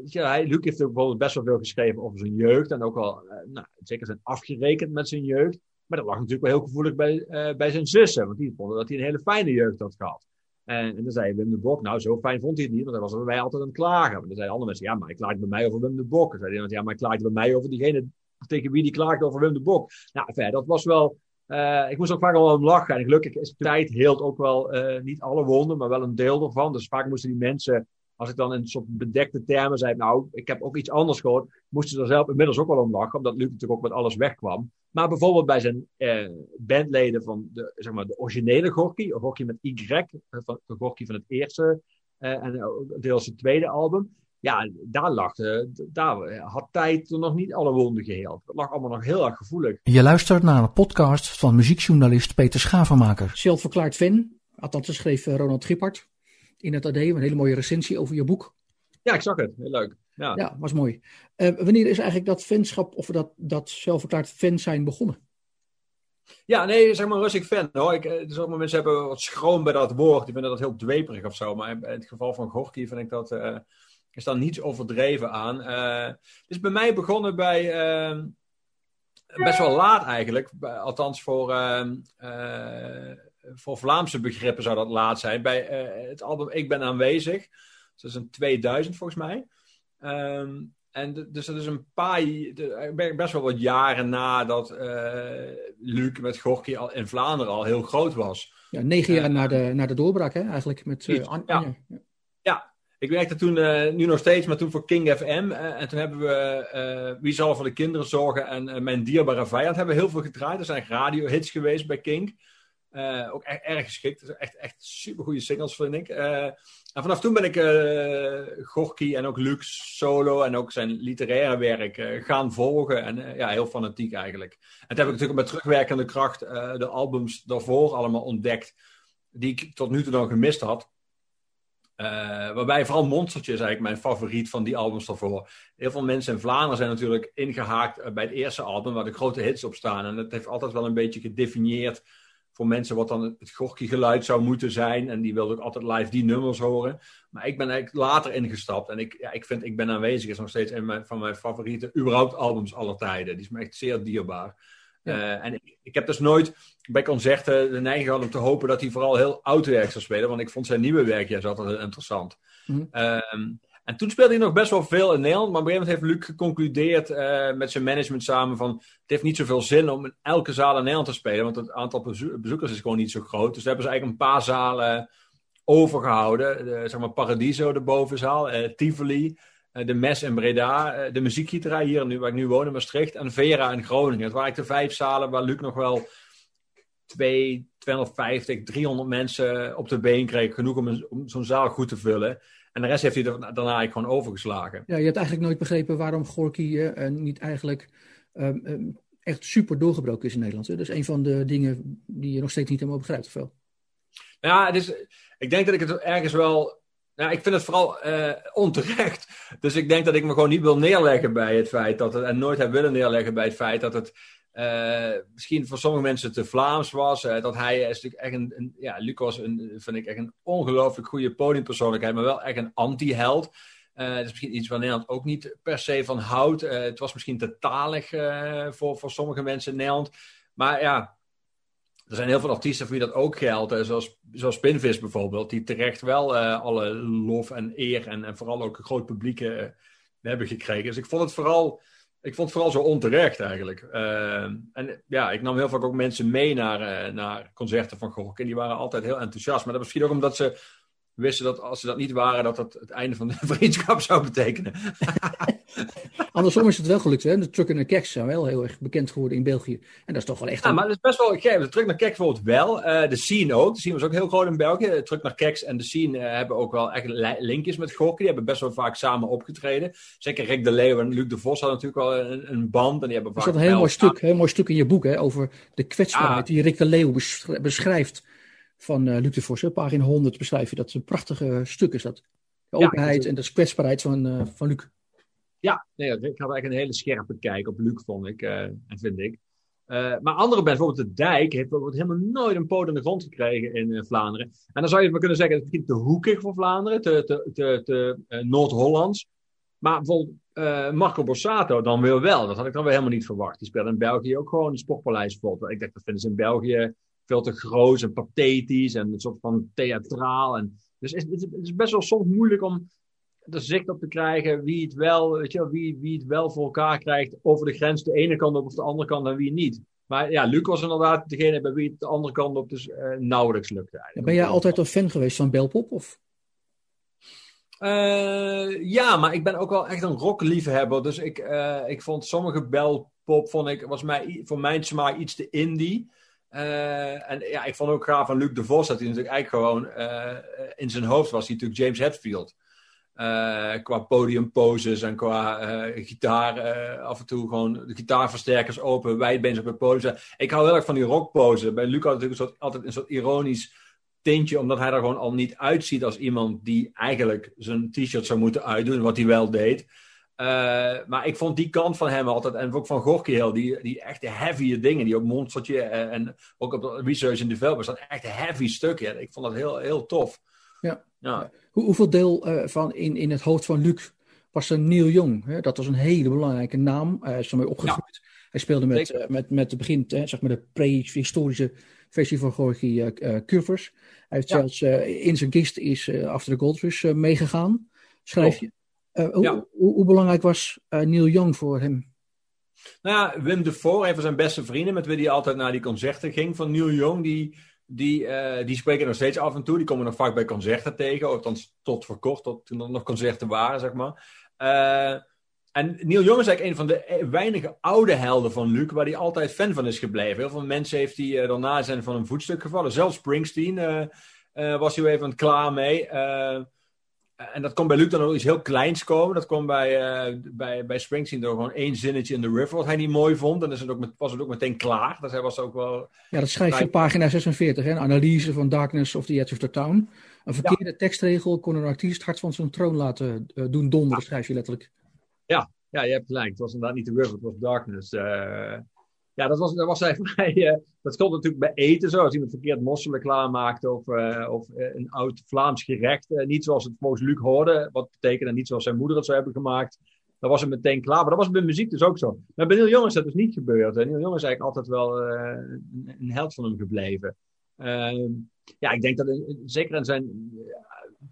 weet je, hij, Luc heeft ook bijvoorbeeld best wel veel geschreven over zijn jeugd. En ook wel, nou, zeker zijn afgerekend met zijn jeugd. Maar dat lag natuurlijk wel heel gevoelig bij, bij zijn zussen. Want die vonden dat hij een hele fijne jeugd had gehad. En, en dan zei Wim de Bok, nou zo fijn vond hij het niet. Want hij was bij mij altijd aan het klagen. Maar dan zeiden andere mensen, ja maar hij klaagt bij mij over Wim de Bok. Dan zei hij, ja maar hij klaagt bij mij over diegene tegen wie die klaagt over Wim de Bok. Nou, dat was wel... Uh, ik moest ook vaak al om lachen. En gelukkig is tijd heelt ook wel uh, niet alle wonden, maar wel een deel ervan. Dus vaak moesten die mensen als ik dan in soort bedekte termen zei, nou, ik heb ook iets anders gehoord, moesten ze er zelf inmiddels ook wel om lachen, omdat Luc natuurlijk ook met alles wegkwam. Maar bijvoorbeeld bij zijn eh, bandleden van de, zeg maar, de originele Gorky, Gorky met Y, eh, van, de Gorky van het eerste en deels het tweede album, ja, daar, lag de, daar had tijd nog niet alle wonden geheeld. Het lag allemaal nog heel erg gevoelig. Je luistert naar een podcast van muziekjournalist Peter Schavenmaker. Zelfverklaard fan, althans schreef Ronald Gippard in het AD. Een hele mooie recensie over je boek. Ja, ik zag het. Heel leuk. Ja, ja was mooi. Uh, wanneer is eigenlijk dat fanschap of dat, dat zelfverklaard fan zijn begonnen? Ja, nee, zeg maar rustig fan hoor. Ik, dus ook mensen hebben wat schroom bij dat woord. Die vinden dat heel dweperig of zo. Maar in het geval van Gorky vind ik dat... Uh, is daar niets overdreven aan. Uh, het is bij mij begonnen bij... Uh, best wel laat eigenlijk. Althans voor voor Vlaamse begrippen zou dat laat zijn. Bij uh, het album Ik Ben Aanwezig. Dat is een 2000 volgens mij. Um, en dus dat is een paar, best wel wat jaren nadat Luc met Gorky al in Vlaanderen al heel groot was. Ja, negen jaar na, de, na de doorbraak hè, eigenlijk met Anja. Ja. Ik werkte toen, nu nog steeds, maar toen voor King FM. en toen hebben we Wie zal voor de kinderen zorgen en Mijn dierbare vijand hebben we heel veel gedraaid. Er zijn radiohits geweest bij King. Ook echt erg geschikt. Echt, echt super goede singles, vind ik. En vanaf toen ben ik Gorky en ook Luc solo en ook zijn literaire werk gaan volgen. En ja, heel fanatiek eigenlijk. En toen heb ik natuurlijk met terugwerkende kracht de albums daarvoor allemaal ontdekt. Die ik tot nu toe dan gemist had. Waarbij vooral Monstertje is eigenlijk mijn favoriet van die albums daarvoor. Heel veel mensen in Vlaanderen zijn natuurlijk ingehaakt bij het eerste album, waar de grote hits op staan. En dat heeft altijd wel een beetje gedefinieerd voor mensen wat dan het Gorky geluid zou moeten zijn. En die wilden ook altijd live die nummers horen. Maar ik ben eigenlijk later ingestapt. En ik, ja, ik vind Ik Ben Aanwezig is nog steeds een van mijn favoriete überhaupt albums aller tijden. Die is me echt zeer dierbaar. Uh, en ik, ik, heb dus nooit bij concerten de neiging gehad om te hopen dat hij vooral heel oud werk zou spelen. Want ik vond zijn nieuwe werk juist altijd heel interessant. Mm en toen speelde hij nog best wel veel in Nederland. Maar op een gegeven moment heeft Luc geconcludeerd uh, met zijn management samen van... het heeft niet zoveel zin om in elke zaal in Nederland te spelen. Want het aantal bezoekers is gewoon niet zo groot. Dus daar hebben ze eigenlijk een paar zalen overgehouden. De, zeg maar Paradiso, de bovenzaal. Uh, Tivoli, de Mes in Breda. de muziekgieterij hier nu, waar ik nu woon in Maastricht. En Vera in Groningen. Het waren eigenlijk de vijf zalen waar Luc nog wel... 2, 250, 300 mensen op de been kreeg. Genoeg om, om zo'n zaal goed te vullen. En de rest heeft hij er daarna eigenlijk gewoon overgeslagen. Ja, je hebt eigenlijk nooit begrepen waarom Gorky uh, niet eigenlijk um, um, echt super doorgebroken is in Nederland. Hè? Dat is een van de dingen die je nog steeds niet helemaal begrijpt, of wel? Ja, het is, ik denk dat ik het ergens wel... Nou, ik vind het vooral uh, onterecht. Dus ik denk dat ik me gewoon niet wil neerleggen bij het feit dat het... En nooit heb willen neerleggen bij het feit dat het uh, misschien voor sommige mensen te Vlaams was. Uh, dat hij is natuurlijk echt een, een ja, Lucas een, vind ik echt een ongelooflijk goede podiumpersoonlijkheid, maar wel echt een anti-held. Dat is misschien iets waar Nederland ook niet per se van houdt. het was misschien te talig voor, voor sommige mensen in Nederland. Maar ja, er zijn heel veel artiesten voor wie dat ook geldt. zoals, zoals Spinvis bijvoorbeeld, die terecht wel alle lof en eer en, en vooral ook een groot publiek hebben gekregen. Dus ik vond het vooral ik vond het vooral zo onterecht eigenlijk. Uh, en ja, ik nam heel vaak ook mensen mee naar, naar concerten van Gorky. En die waren altijd heel enthousiast. Maar dat was misschien ook omdat ze wisten dat als ze dat niet waren, dat dat het einde van de vriendschap zou betekenen. Andersom is het wel gelukt. Hè? De Truck en de Keks zijn wel heel erg bekend geworden in België. En dat is toch wel echt... Ja, maar dat is best wel gek. De Truck naar Keks bijvoorbeeld wel. Uh, de Scene ook. De Scene was ook heel groot in België. De Truck naar Keks en de Scene uh, hebben ook wel echt linkjes met Gorky. Die hebben best wel vaak samen opgetreden. Zeker Rick de Leeuw en Luc de Vos hadden natuurlijk wel een, een band. En die hebben vaak er staat een heel mooi, stuk, heel mooi stuk in je boek hè, over de kwetsbaarheid die Rick de Leeuw beschrijft van uh, Luc de Vos. Pagina 100 beschrijf je dat. een prachtige stuk is dat. De openheid ja, en de kwetsbaarheid van, uh, van Luc. Ja, nee, ik had eigenlijk een hele scherpe kijk op Luc, vond ik. Uh, en vind ik. maar andere bands, bijvoorbeeld de Dijk, heeft helemaal nooit een poot in de grond gekregen in Vlaanderen. En dan zou je maar kunnen zeggen, het is te hoekig voor Vlaanderen, te, te, te, te Noord-Hollands. Maar bijvoorbeeld Marco Borsato dan weer wel. Dat had ik dan weer helemaal niet verwacht. Die speelde in België ook gewoon een sportpaleis vol. Ik dacht, dat vinden ze in België veel te groot en pathetisch en een soort van theatraal. En, dus het is, het is best wel soms moeilijk om er zicht op te krijgen wie het wel, weet je, wie, wie het wel voor elkaar krijgt over de grens de ene kant op of de andere kant en wie niet. Maar ja, Luc was inderdaad degene bij wie het de andere kant op dus uh, nauwelijks lukte. Eigenlijk. Ben jij altijd een fan geweest van Belpop? Of? Uh, ja, maar ik ben ook wel echt een rockliefhebber. Dus ik, uh, ik vond sommige Belpop, vond ik, was mij, voor mijn smaak iets te indie. Uh, en ja, ik vond ook gaaf van Luc de Vos dat hij natuurlijk eigenlijk gewoon uh, in zijn hoofd was hij natuurlijk James Hetfield. Uh, qua podiumposes en qua gitaar af en toe gewoon de gitaarversterkers open, wijdbeens op het podium. Ik hou heel erg van die rockpose. Bij Luc had natuurlijk een soort, altijd een soort ironisch tintje, omdat hij er gewoon al niet uitziet als iemand die eigenlijk zijn t-shirt zou moeten uitdoen, wat hij wel deed. Uh, maar ik vond die kant van hem altijd, en ook van Gorky heel, die, die echte heavy dingen, die ook monstertje en, en ook op de research and development, dat echt heavy stukje. Ik vond dat heel, heel tof. Ja. ja. Hoe, hoeveel deel uh, van in, in het hoofd van Luc was er Neil Young? Hè? Dat was een hele belangrijke naam. Hij is ermee opgegroeid. Ja. Hij speelde met, uh, met, met het begin, zeg maar de prehistorische versie van Gorky Curvers. Hij heeft ja. zelfs in zijn kist is After the Goldfish meegegaan, schrijf je. Hoe, hoe, hoe, belangrijk was uh, Neil Young voor hem? Nou ja, Wim de Voor, een van zijn beste vrienden, met wie hij altijd naar die concerten ging van Neil Young, die, die, uh, die spreken nog steeds af en toe. Die komen nog vaak bij concerten tegen, althans tot voor kort, tot toen er nog concerten waren, zeg maar. en Neil Young is eigenlijk een van de weinige oude helden van Luc, waar hij altijd fan van is gebleven. Heel veel mensen heeft hij daarna zijn van een voetstuk gevallen. Zelfs Springsteen was hij even klaar mee. En dat kon bij Luc dan ook iets heel kleins komen. Dat kwam bij, uh, bij, bij Springsteen door gewoon één zinnetje in de river wat hij niet mooi vond. En dan is het ook met, was het ook meteen klaar. Dus hij was ook wel... Ja, dat schrijf je op pagina 46. Hè? Een analyse van Darkness of the Edge of the Town. Een verkeerde ja. tekstregel kon een artiest hart van zijn troon laten uh, doen donderen, ja. schrijf je letterlijk. Ja. ja, je hebt gelijk. Het was inderdaad niet de river, het was Darkness. Uh, ja, dat was, dat was eigenlijk uh, dat stond natuurlijk bij eten zo. Als iemand verkeerd mosselen klaarmaakte of, uh, of uh, een oud Vlaams gerecht. niet zoals het volgens Luc hoorde, wat betekende niet zoals zijn moeder het zou hebben gemaakt. Dan was het meteen klaar. Maar dat was bij muziek dus ook zo. Maar bij Neil Young is dat dus niet gebeurd. Neil Young is eigenlijk altijd wel een, een, held van hem gebleven. Ehm, ja, ik denk dat in, zeker in zijn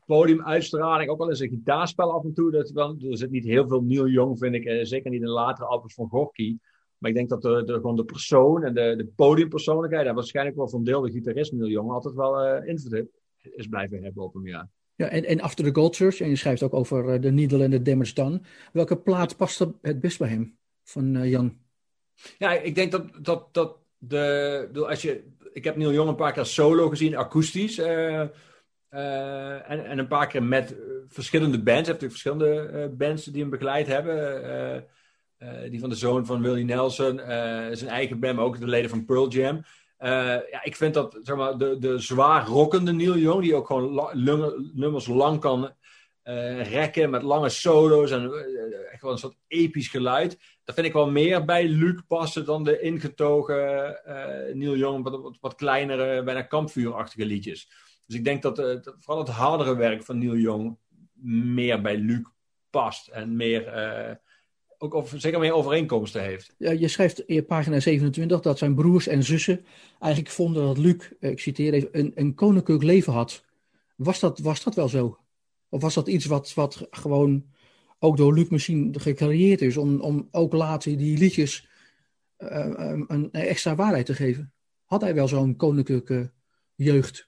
podiumuitstraling, ook al in zijn gitaarspel af en toe. Dat wel, er zit niet heel veel Neil Young, vind ik. zeker niet in latere albums van Gorky. Maar ik denk dat de, de, gewoon de persoon en de, de podiumpersoonlijkheid, en waarschijnlijk wel van deel de gitarist Neil Young, altijd wel uh, invloed is blijven hebben op hem, ja. Ja, en, en After the Gold Search, en je schrijft ook over uh, de Needle en de Damage Done. Welke plaat past het best bij hem, van uh, Young? Ja, ik denk dat, dat, dat de, als je, ik heb Neil Young een paar keer solo gezien, akoestisch. Uh, uh, en, en een paar keer met verschillende bands. Hij heeft natuurlijk verschillende bands die hem begeleid hebben. Uh, die van de zoon van Willie Nelson. Uh, zijn eigen band, ook de leden van Pearl Jam. Uh, ja, ik vind dat zeg maar, de, de zwaar rockende Neil Young, die ook gewoon nummers lang kan rekken met lange solo's en echt wel een soort episch geluid. Dat vind ik wel meer bij Luc passen dan de ingetogen Neil Young, wat, wat, wat, kleinere, bijna kampvuurachtige liedjes. Dus ik denk dat, vooral het hardere werk van Neil Young meer bij Luc past en meer ook over, zeker meer overeenkomsten heeft. Ja, je schrijft in pagina 27 dat zijn broers en zussen eigenlijk vonden dat Luc, eh, ik citeer even, een, een koninklijk leven had. Was dat, was dat wel zo? Of was dat iets wat, wat gewoon ook door Luc misschien gecreëerd is om, om ook later die liedjes een extra waarheid te geven. Had hij wel zo'n koninklijke jeugd?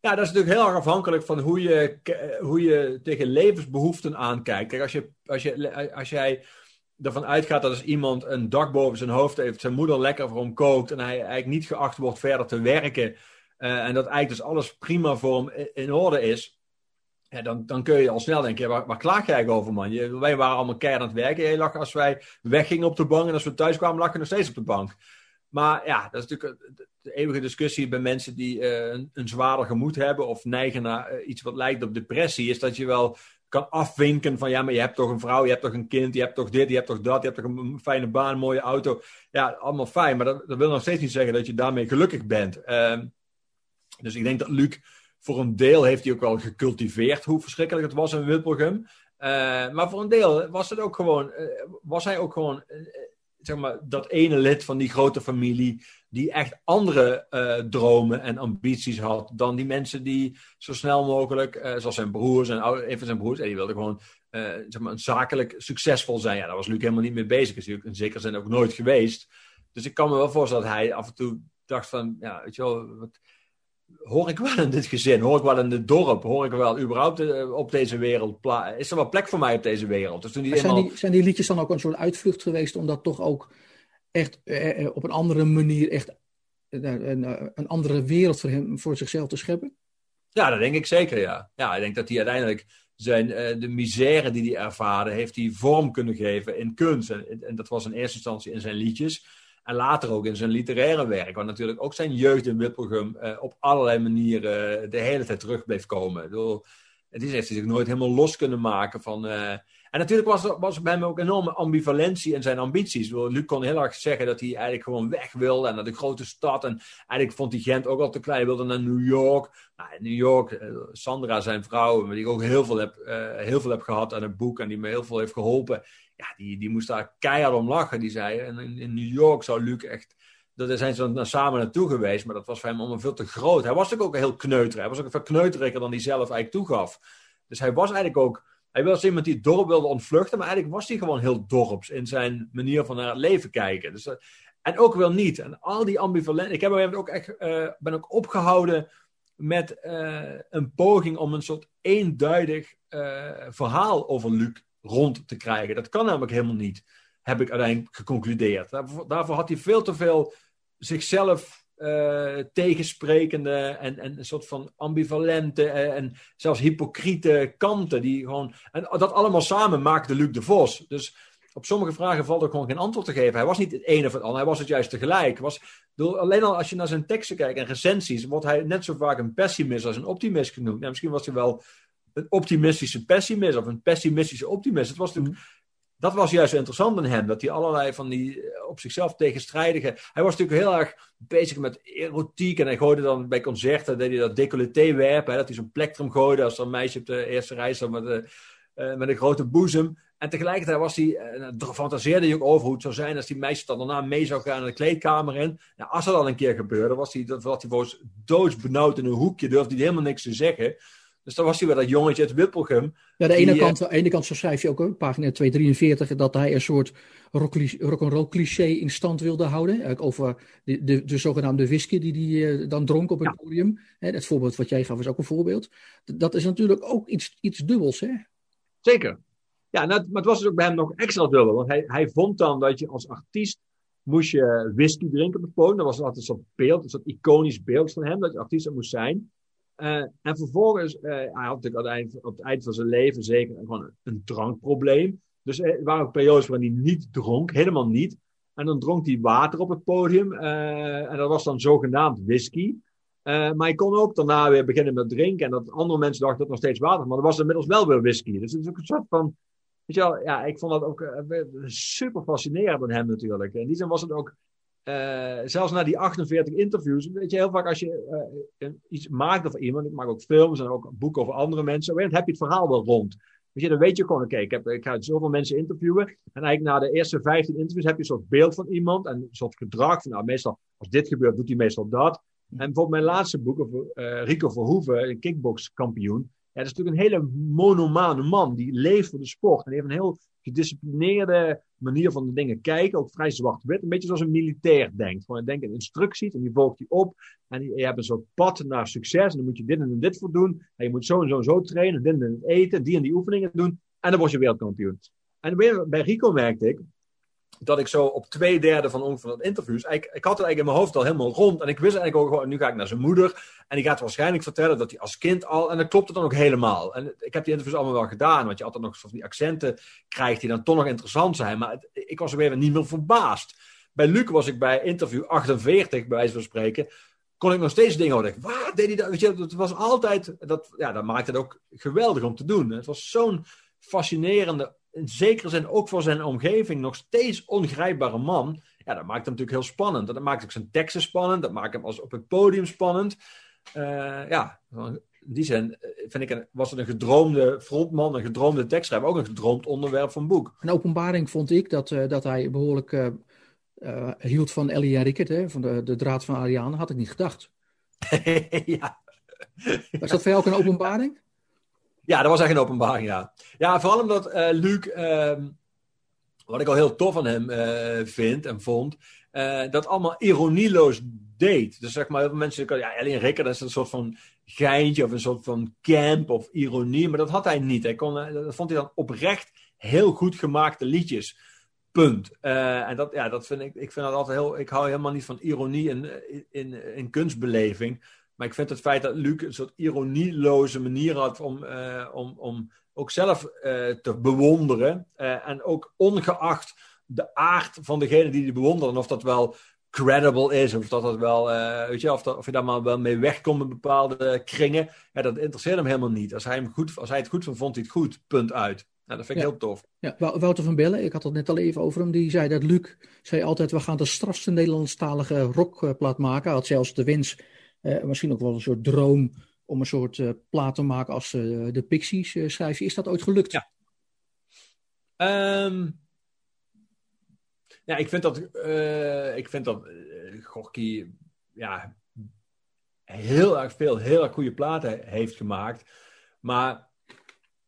Ja, dat is natuurlijk heel erg afhankelijk van hoe je, hoe je tegen levensbehoeften aankijkt. Kijk, als, je, als, je, als jij ervan uitgaat dat als iemand een dak boven zijn hoofd heeft, zijn moeder lekker voor hem kookt en hij eigenlijk niet geacht wordt verder te werken uh, en dat eigenlijk dus alles prima voor hem in orde is, ja, dan, dan kun je al snel denken, waar, waar klaag jij over man? Je, wij waren allemaal keihard aan het werken. Je lag als wij weggingen op de bank en als we thuis kwamen lag je nog steeds op de bank. Maar ja, dat is natuurlijk de eeuwige discussie bij mensen die uh, een, een zwaarder gemoed hebben of neigen naar uh, iets wat lijkt op depressie, is dat je wel kan afwinken van ja, maar je hebt toch een vrouw, je hebt toch een kind, je hebt toch dit, je hebt toch dat, je hebt toch een fijne baan, mooie auto. Ja, allemaal fijn, maar dat, dat wil nog steeds niet zeggen dat je daarmee gelukkig bent. Uh, dus ik denk dat Luc voor een deel heeft hij ook wel gecultiveerd hoe verschrikkelijk het was in Wippelgem. Uh, maar voor een deel was, het ook gewoon, was hij ook gewoon zeg maar, dat ene lid van die grote familie die echt andere uh, dromen en ambities had dan die mensen die zo snel mogelijk, uh, zoals zijn broers en een van zijn broers, en die wilde gewoon uh, zeg maar, zakelijk succesvol zijn. Ja, daar was Luc helemaal niet mee bezig. Is in zekere zin ook nooit geweest. Dus ik kan me wel voorstellen dat hij af en toe dacht van, ja, weet je wel, wat, hoor ik wel in dit gezin? Hoor ik wel in dit dorp? Hoor ik wel überhaupt op deze wereld? Is er wel plek voor mij op deze wereld? Dus toen die zijn, die, zijn die liedjes dan ook een soort uitvlucht geweest om dat toch ook echt eh, op een andere manier echt een, een, andere wereld voor hem, voor zichzelf te scheppen? Ja, dat denk ik zeker, ja. Ja, ik denk dat hij uiteindelijk zijn, de misère die hij ervaarde, heeft hij vorm kunnen geven in kunst. En, en dat was in eerste instantie in zijn liedjes. En later ook in zijn literaire werk, waar natuurlijk ook zijn jeugd in Wippelgum uh, op allerlei manieren de hele tijd terug bleef komen. Bedoel, het is heeft hij zich nooit helemaal los kunnen maken van. Uh, en natuurlijk was er, was bij hem ook enorme ambivalentie in zijn ambities. Bedoel, Luc kon heel erg zeggen dat hij eigenlijk gewoon weg wilde en naar de grote stad. En eigenlijk vond hij Gent ook al te klein. Hij wilde naar New York. Nou, New York, uh, Sandra, zijn vrouw, die ik ook heel veel, heb, heel veel heb gehad aan het boek en die me heel veel heeft geholpen ja, die, die moest daar keihard om lachen. Die zei, en in, New York zou Luc echt... Daar zijn ze dan samen naartoe geweest, maar dat was voor hem allemaal veel te groot. Hij was ook heel kneuter. Hij was ook veel kneuteriger dan hij zelf eigenlijk toegaf. Dus hij was eigenlijk ook... Hij was iemand die het dorp wilde ontvluchten, maar eigenlijk was hij gewoon heel dorps in zijn manier van naar het leven kijken. Dus, en ook wel niet. En al die ambivalentie... Ik heb ook echt, uh, ben ook opgehouden met uh, een poging om een soort eenduidig verhaal over Luc rond te krijgen. Dat kan namelijk helemaal niet, heb ik uiteindelijk geconcludeerd. Daarvoor, had hij veel te veel zichzelf uh, tegensprekende en, en een soort van ambivalente en, en, zelfs hypocriete kanten. Die gewoon, en dat allemaal samen maakte Luc de Vos. Dus op sommige vragen valt ook gewoon geen antwoord te geven. Hij was niet het ene of het ander, hij was het juist tegelijk. Was, alleen al als je naar zijn teksten kijkt en recensies, wordt hij net zo vaak een pessimist als een optimist genoemd. Ja, misschien was hij wel een optimistische pessimist of een pessimistische optimist. Het was natuurlijk, dat was juist interessant aan hem, dat hij allerlei van die eh, op zichzelf tegenstrijdige. Hij was natuurlijk heel erg bezig met erotiek en hij gooide dan bij concerten, deed hij dat decolleté werpen, dat hij zo'n plektrum gooide als er een meisje op de eerste rij zat met, uh, met een grote boezem. En tegelijkertijd was hij, uh, fantaseerde hij ook over hoe het zou zijn als die meisje dan daarna mee zou gaan naar de kleedkamer in. Nou, als dat al een keer gebeurde, was hij, dat, was hij volgens doodsbenauwd in een hoekje, durfde hij helemaal niks te zeggen. Dus dan was hij weer dat jongetje uit Wippelgem. Ja, de ene, die, kant, de ene kant zo schrijf je ook, op pagina 243, dat hij een soort rock'n'roll cliché in stand wilde houden. Over de, de, de zogenaamde whisky die hij uh, dan dronk op het podium. Hè, het voorbeeld wat jij gaf is ook een voorbeeld. Dat is natuurlijk ook iets, iets dubbels, hè? Zeker. Ja, nou, maar het was dus ook bij hem nog extra dubbel. Want hij, hij vond dan dat je als artiest moest je whisky drinken op het podium. Dat was altijd zo'n beeld, een soort iconisch beeld van hem, dat je artiest moest zijn. Uh, en vervolgens, uh, hij had natuurlijk op het eind van zijn leven zeker gewoon een, drankprobleem. Dus er waren ook periodes waarin hij niet dronk, helemaal niet. En dan dronk hij water op het podium. En dat was dan zogenaamd whisky. maar hij kon ook daarna weer beginnen met drinken. En dat andere mensen dachten dat nog steeds water. Maar dat was inmiddels wel weer whisky. Dus het is ook een soort van. Ja, ik vond dat ook super fascinerend aan hem natuurlijk. In die zin was het ook uh, zelfs na die 48 interviews, weet je, heel vaak als je uh, iets maakt over iemand, ik maak ook films en ook boeken over andere mensen, heb je het verhaal wel rond. Weet je, dan weet je gewoon, oké, ik, heb, ik ga zoveel mensen interviewen. En eigenlijk na de eerste 15 interviews heb je een soort beeld van iemand en een soort gedrag. Van, nou, meestal, als dit gebeurt, doet hij meestal dat. En bijvoorbeeld mijn laatste boek over uh, Rico Verhoeven, een kickboxkampioen. Ja, dat is natuurlijk een hele monomane man. Die leeft voor de sport. En heeft een heel gedisciplineerde manier van de dingen kijken. Ook vrij zwart-wit. Een beetje zoals een militair denkt. Denkt in instructies en die volgt die op. En je hebt een soort pad naar succes. En dan moet je dit en dit voor doen. En je moet zo en zo en zo trainen. Dit en dit eten. Die en die oefeningen doen. En dan word je wereldkampioen. En bij Rico merkte ik dat ik zo op twee derde van ongeveer dat interviews, ik, ik had het eigenlijk in mijn hoofd al helemaal rond. En ik wist eigenlijk ook gewoon, nu ga ik naar zijn moeder. En die gaat waarschijnlijk vertellen dat hij als kind al, en dat klopt het dan ook helemaal. En ik heb die interviews allemaal wel gedaan, want je altijd nog van die accenten krijgt die dan toch nog interessant zijn. Maar ik was er weer niet meer verbaasd. Bij Luc was ik bij interview 48, bij wijze van spreken, kon ik nog steeds dingen horen. Wat deed hij dat? Weet je, het was altijd, dat, ja, dat maakte het ook geweldig om te doen. Het was zo'n fascinerende in zekere zin ook voor zijn omgeving nog steeds ongrijpbare man. Ja, dat maakt hem natuurlijk heel spannend. Dat maakt ook zijn teksten spannend. Dat maakt hem als op het podium spannend. Uh, ja, in die zin eh, vind ik was het een gedroomde frontman, een gedroomde tekstschrijver, ook een gedroomd onderwerp van boek. Een openbaring vond ik dat, uh, dat hij behoorlijk uh, hield van Ellie en Rickert, hè, van de, de draad van Ariane, had ik niet gedacht. ja. Was dat voor jou ook een openbaring? Ja, dat was echt een openbaring, ja. Ja, vooral omdat uh, Luc, uh, wat ik al heel tof van hem uh, vind en vond, uh, dat allemaal ironieloos deed. Dus zeg maar, heel veel mensen ja, Ellie en Rikker, dat is een soort van geintje of een soort van camp of ironie, maar dat had hij niet. Hij kon, dat vond hij dan oprecht heel goed gemaakte liedjes. Punt. en dat, ja, dat vind ik, ik vind dat altijd heel, ik hou helemaal niet van ironie in, in, in kunstbeleving. Maar ik vind het feit dat Luc een soort ironieloze manier had om, uh, om, om ook zelf uh, te bewonderen. Uh, en ook ongeacht de aard van degene die die bewonderen, of dat wel credible is, of dat het wel, weet je, of, dat, of je daar maar wel mee wegkomt in bepaalde kringen. Ja, dat interesseert hem helemaal niet. Als hij, hem goed, als hij het goed vond, vond hij het goed. Punt uit. Nou, dat vind ik heel tof. Ja, Wouter van Bellen, ik had het net al even over hem, die zei dat Luc zei altijd, we gaan de strafste Nederlandstalige rockplaat maken. Hij had zelfs de wens misschien ook wel een soort droom om een soort uh, plaat te maken als uh, de Pixies schrijf. Is dat ooit gelukt? Ja. Um, ja, ik vind dat, ik vind dat Gorky ja, heel erg veel, heel erg goede platen heeft gemaakt. Maar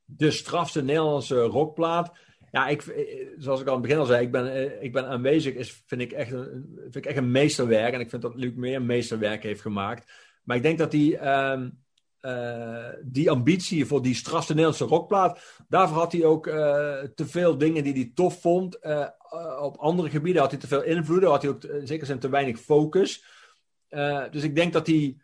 de strafste Nederlandse rockplaat ja, ik, eh, zoals ik al aan het begin al zei, ik ben, eh, ik ben aanwezig, is, vind, ik echt een, vind ik echt een meesterwerk. En ik vind dat Luc meer een meesterwerk heeft gemaakt. Maar ik denk dat die, uh, die ambitie voor die strasse Nederlandse rockplaat, daarvoor had hij ook te veel dingen die hij tof vond. op andere gebieden had hij te veel invloeden, had hij ook zeker zijn te weinig focus. dus ik denk dat hij,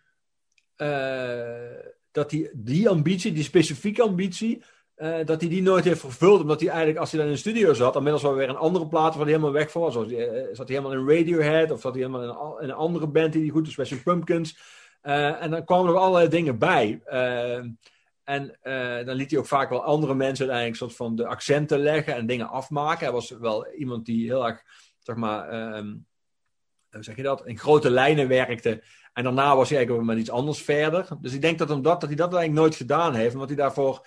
dat hij die ambitie, die specifieke ambitie, uh, dat hij die nooit heeft vervuld. Omdat hij eigenlijk, als hij dan in de studio zat, inmiddels wel weer een andere plaat waar hij helemaal weg. Zoals, uh, zat hij helemaal in Radiohead of zat hij helemaal in een, andere band die hij goed is, Special Pumpkins. Uh, en dan kwamen er allerlei dingen bij. en dan liet hij ook vaak wel andere mensen uiteindelijk soort van de accenten leggen en dingen afmaken. Hij was wel iemand die heel erg, zeg maar, ehm, hoe zeg je dat, in grote lijnen werkte. En daarna was hij eigenlijk met iets anders verder. Dus ik denk dat, omdat, dat hij dat eigenlijk nooit gedaan heeft, omdat hij daarvoor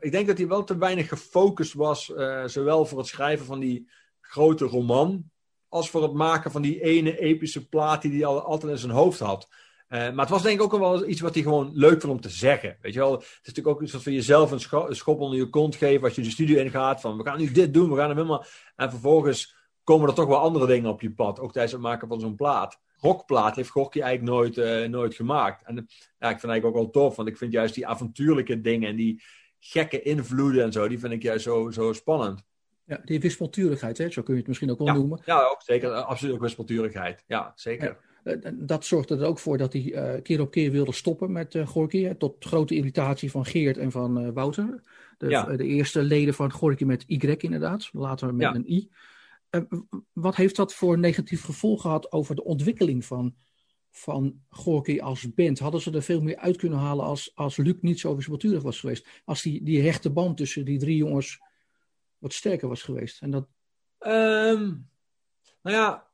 ik denk dat hij wel te weinig gefocust was, uh, zowel voor het schrijven van die grote roman, als voor het maken van die ene epische plaat die hij al, altijd in zijn hoofd had. Uh, maar het was denk ik ook wel iets wat hij gewoon leuk vond om te zeggen. Weet je wel, het is natuurlijk ook iets wat van jezelf een, scho een, schop onder je kont geven als je de studio ingaat. Van we gaan nu dit doen, we gaan hem helemaal. En vervolgens komen er toch wel andere dingen op je pad, ook tijdens het maken van zo'n plaat rockplaat heeft Gorky eigenlijk nooit, uh, nooit gemaakt. En ja, ik vind eigenlijk ook wel tof, want ik vind juist die avontuurlijke dingen en die, gekke invloeden en zo, die vind ik juist zo, zo spannend. Ja, die wispelturigheid, hè? zo kun je het misschien ook wel noemen. Ja, ook zeker. Absoluut ook wispelturigheid. Ja, zeker. Eh, dat zorgde er ook voor dat hij uh, keer op keer wilde stoppen met uh, Gorky. tot grote irritatie van Geert en van Wouter. De, de, eerste leden van Gorky met Y inderdaad. Later met een I. wat heeft dat voor negatief gevolg gehad over de ontwikkeling van van Gorky als band. Hadden ze er veel meer uit kunnen halen als, als Luc niet zo wispelturig was geweest. Als die, die hechte band tussen die drie jongens wat sterker was geweest. En dat... Um, nou ja,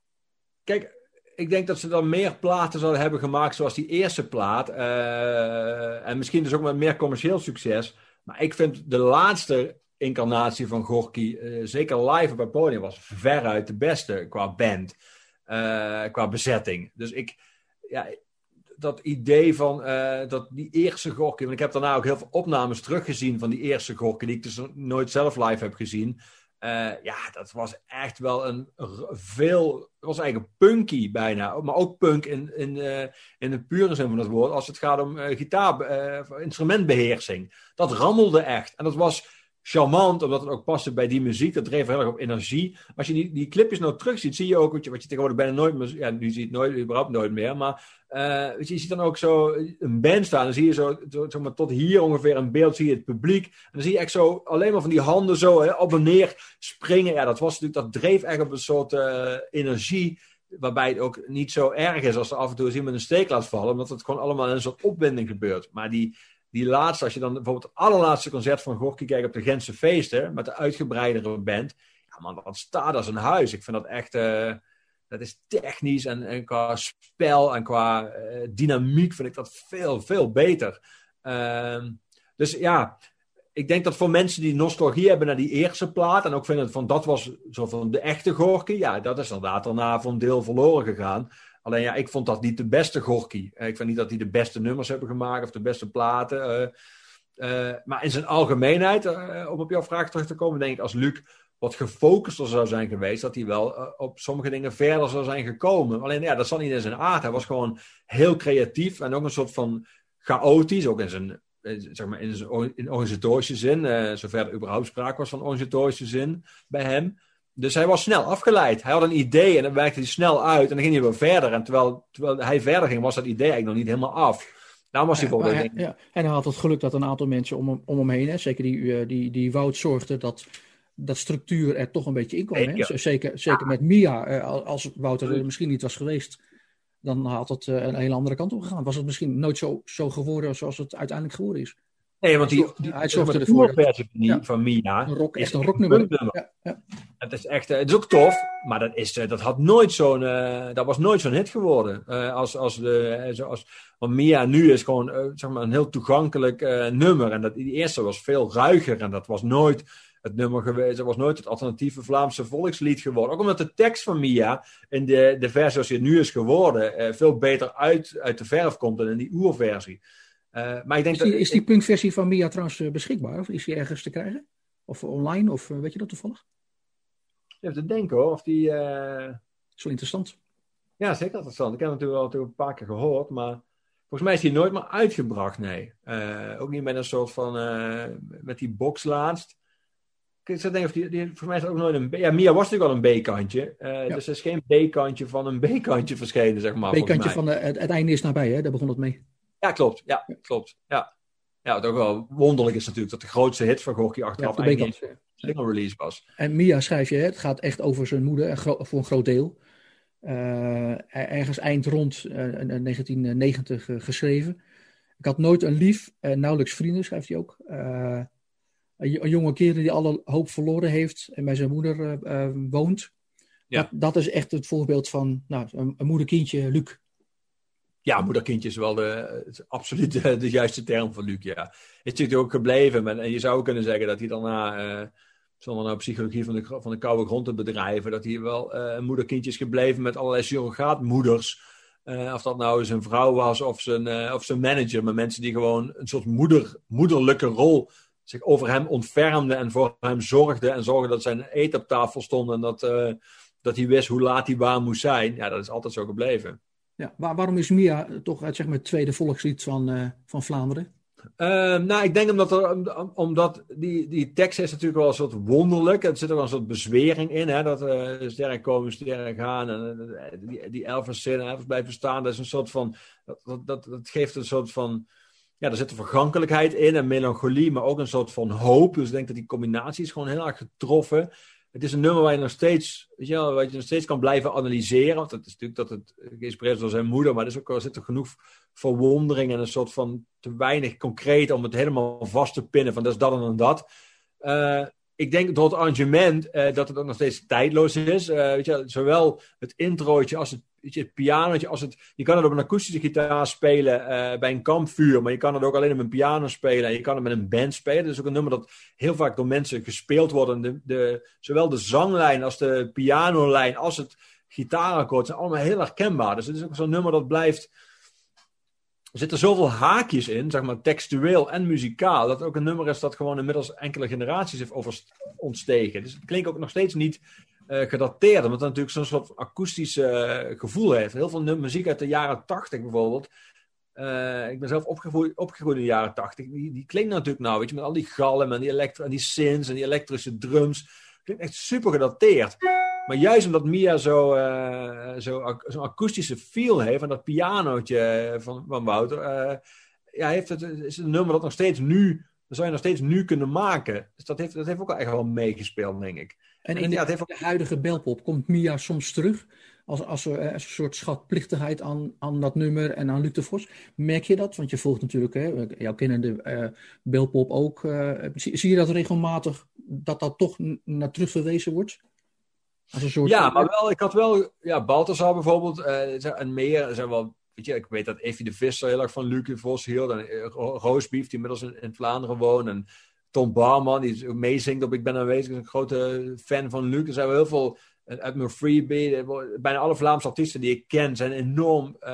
kijk, ik denk dat ze dan meer platen zouden hebben gemaakt zoals die eerste plaat. Uh, en misschien dus ook met meer commercieel succes. Maar ik vind de laatste incarnatie van Gorky, uh, zeker live op het podium, was veruit de beste qua band. Uh, qua bezetting. Dus ik, ja, dat idee van uh, dat die eerste Gorky. Want ik heb daarna ook heel veel opnames teruggezien van die eerste Gorky, die ik dus nooit zelf live heb gezien. Uh, ja, dat was echt wel een veel. Het was eigenlijk punky bijna. Maar ook punk in, in, uh, in de pure zin van het woord. Als het gaat om gitaar, instrumentbeheersing. Dat rammelde echt. En dat was charmant, omdat het ook paste bij die muziek. Dat dreef heel erg op energie. Als je die, die clipjes nou terugziet, zie je ook wat je, wat je tegenwoordig bijna nooit meer... Ja, nu zie je het nooit, überhaupt nooit meer. Maar uh, je, ziet dan ook zo een band staan. Dan zie je zo, zo, maar tot hier ongeveer een beeld, zie je het publiek. En dan zie je echt zo alleen maar van die handen zo hè, op en neer springen. Ja, dat, was natuurlijk, dat dreef echt op een soort uh, energie waarbij het ook niet zo erg is als er af en toe iemand een steek laat vallen, omdat het gewoon allemaal in een soort opwinding gebeurt. Maar die, die laatste, als je dan bijvoorbeeld het allerlaatste concert van Gorky kijkt op de Gentse feesten, met de uitgebreidere band, ja man, dat staat als een huis. Ik vind dat echt, uh, dat is technisch en, qua spel en qua uh, dynamiek vind ik dat veel, veel beter. Uh, dus ja, ik denk dat voor mensen die nostalgie hebben naar die eerste plaat en ook vinden van dat was zo van de echte Gorky, ja, dat is inderdaad daarna voor een deel verloren gegaan. Alleen ja, ik vond dat niet de beste Gorky. Ik vind niet dat hij de beste nummers hebben gemaakt of de beste platen. Uh, uh, maar in zijn algemeenheid, om op jouw vraag terug te komen, denk ik als Luc wat gefocuster zou zijn geweest, dat hij wel op sommige dingen verder zou zijn gekomen. Alleen ja, dat zat niet in zijn aard. Hij was gewoon heel creatief en ook een soort van chaotisch, ook in zijn, zeg maar, in zijn in organisatorische zin, zover er überhaupt sprake was van organisatorische zin bij hem. Dus hij was snel afgeleid. Hij had een idee en dan werkte hij snel uit. En dan ging hij weer verder. En terwijl, terwijl hij verder ging, was dat idee eigenlijk nog niet helemaal af. Nou was hij voor ja. En hij had het geluk dat een aantal mensen om hem, om hem heen, hè, zeker die, eh, die, die Wout zorgde dat, dat structuur er toch een beetje in kwam. Hè? Zeker, zeker met Mia. Eh, als Wouter er misschien niet was geweest, dan had het eh, een hele andere kant op gegaan. Was het misschien nooit zo, zo geworden zoals het uiteindelijk geworden is. Nee, want die, die, hij zorgde ervoor. versie van, ja. van Mia. Een rock, echt een rocknummer. Ja, ja. Het is echt, het is ook tof, maar dat, is, dat had nooit zo'n, uh, dat was nooit zo'n hit geworden. Uh, als, als de, zoals, want Mia nu is gewoon, uh, zeg maar, een heel toegankelijk nummer. En dat, die eerste was veel ruiger en dat was nooit het nummer geweest. Dat was nooit het alternatieve Vlaamse volkslied geworden. Ook omdat de tekst van Mia in de, de versie zoals die nu is geworden, veel beter uit, uit de verf komt dan in die oerversie. Uh, maar ik denk is die, dat, is die punkversie van Mia trouwens uh, beschikbaar? Of is die ergens te krijgen? Of online? Of uh, weet je dat toevallig? Even te denken hoor. Of die. Zo interessant. Ja, zeker interessant. Ik heb het natuurlijk al een paar keer gehoord, maar volgens mij is die nooit meer uitgebracht. Nee. ook niet met een soort van. met die box laatst. Ik zou denken of die, die, volgens mij is ook nooit een. Ja, Mia was natuurlijk al een B-kantje. Ja. Dus er is geen B-kantje van een B-kantje verschenen, zeg maar. B-kantje van het, het einde is nabij, hè? Daar begon het mee. Ja, klopt. Ja, klopt. Ja. ja, wat ook wel wonderlijk is natuurlijk dat de grootste hit van Gorky achteraf ja, eigenlijk niet single release was. En Mia schrijf je, het gaat echt over zijn moeder voor een groot deel. Uh, ergens eind rond uh, 1990 uh, geschreven. Ik had nooit een lief, nauwelijks vrienden, schrijft hij ook. Een, een, jonge kerel die alle hoop verloren heeft en bij zijn moeder woont. Ja. Dat, dat, is echt het voorbeeld van nou, een, een moeder-kindje Luc. Ja, moederkindje is wel de, absoluut de, juiste term voor Luc, ja. Is natuurlijk ook gebleven. En je zou kunnen zeggen dat hij daarna, uh, zonder nou psychologie van de, van de koude grond te bedrijven, dat hij wel uh, een moederkindje is gebleven met allerlei surrogaatmoeders. Uh, of dat nou zijn vrouw was of zijn, of zijn manager. Maar mensen die gewoon een soort moeder, moederlijke rol zich over hem ontfermden en voor hem zorgden. En zorgden dat zijn eten op tafel stond en dat, dat hij wist hoe laat hij waar moest zijn. Ja, dat is altijd zo gebleven. Ja, waar, waarom is Mia toch het, zeg maar, het tweede volkslied van, uh, van Vlaanderen? Nou, ik denk omdat, omdat die, die tekst is natuurlijk wel een soort wonderlijk. Er zit er wel een soort bezwering in. Hè, dat uh, komen, sterren gaan. En, die, die zitten, Elvis blijven staan. Dat is een soort van. Dat, dat, dat geeft een soort van. Ja, er zit een vergankelijkheid in en melancholie, maar ook een soort van hoop. Dus ik denk dat die combinatie is gewoon heel erg getroffen het is een nummer waar je nog steeds, weet je waar je nog steeds kan blijven analyseren. Want het is natuurlijk dat het geïnspireerd is door zijn moeder, maar er, is ook, zit er genoeg verwondering en een soort van te weinig concreet om het helemaal vast te pinnen van dat is dat en dat. Uh, ik denk door het arrangement uh, dat het ook nog steeds tijdloos is. Uh, weet je, zowel het introotje als het, je, het. Als het, je kan het op een akoestische gitaar spelen uh, bij een kampvuur. Maar je kan het ook alleen op een piano spelen. En je kan het met een band spelen. Dat is ook een nummer dat heel vaak door mensen gespeeld wordt. De, de, zowel de zanglijn als de pianolijn als het gitaarakkoord zijn allemaal heel herkenbaar. Dus het is ook zo'n nummer dat blijft er zitten zoveel haakjes in, zeg maar textueel en muzikaal, dat het ook een nummer is dat gewoon inmiddels enkele generaties heeft over ontstegen. Dus het klinkt ook nog steeds niet uh, gedateerd, omdat het natuurlijk zo'n soort akoestisch gevoel heeft. Heel veel muziek uit de jaren tachtig bijvoorbeeld, uh, ik ben zelf opgegroeid, opgegroeid in de jaren tachtig. Die, die klinkt natuurlijk nou, weet je, met al die galm en die, elektro en die synths en die elektrische drums. Klinkt echt super gedateerd. Maar juist omdat Mia zo, uh, zo zo'n akoestische feel heeft en dat pianootje van, van Wouter, ja, heeft het, is het een nummer dat nog steeds nu, dat zou je nog steeds nu kunnen maken. Dus dat heeft, dat heeft ook wel echt wel meegespeeld, denk ik. En in de, ja, het heeft ook... de huidige belpop komt Mia soms terug als, als, er, als een soort schatplichtigheid aan, aan dat nummer en aan Luc de Vos. Merk je dat? Want je volgt natuurlijk, hè, jouw kennende uh, Belpop ook. Uh, zie, zie, je dat regelmatig, dat dat toch naar terug verwezen wordt? Als een soort ja, maar wel, ik had wel, ja, Balthasar bijvoorbeeld uh, en meer zijn wel, weet je, ik weet dat Effie de Visser heel erg van Luc de Vos hield. En Roosbief, die inmiddels in, in Vlaanderen woont. En Tom Barman, die meezingt op Ik Ben Aanwezig, is een grote fan van Luc. Er zijn wel heel veel uit mijn freebie, bijna alle Vlaamse artiesten die ik ken zijn enorm, uh,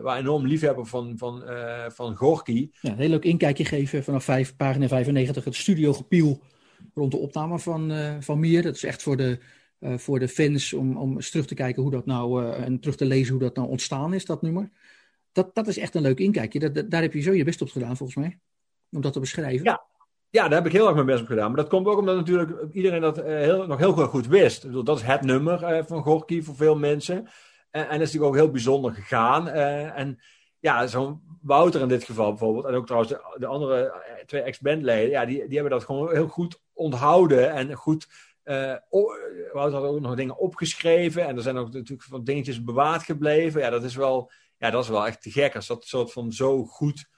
waren enorm liefhebber van, van, uh, van Gorky. Ja, een heel leuk inkijkje geven vanaf 5, pagina 95, het studio gepiel rond de opname van, uh, van Mier. Dat is echt voor de, voor de fans om, om eens terug te kijken hoe dat nou, en terug te lezen hoe dat nou ontstaan is, dat nummer. Dat, dat is echt een leuk inkijkje. Dat, daar heb je zo je best op gedaan, volgens mij. Om dat te beschrijven. Ja, ja, daar heb ik heel erg mijn best op gedaan. Maar dat komt ook omdat natuurlijk iedereen dat uh, heel, nog heel goed wist. Bedoel, dat is het nummer uh, van Gorky voor veel mensen. En, en dat is natuurlijk ook heel bijzonder gegaan. Uh, en ja, zo'n Wouter in dit geval bijvoorbeeld. En ook trouwens de, de andere twee ex-bandleden. Ja, die, die hebben dat gewoon heel goed onthouden. En goed... Wouter had ook nog dingen opgeschreven. En er zijn ook natuurlijk van dingetjes bewaard gebleven. Ja, dat is wel, ja, dat is wel echt te gek. Als dat soort van zo goed...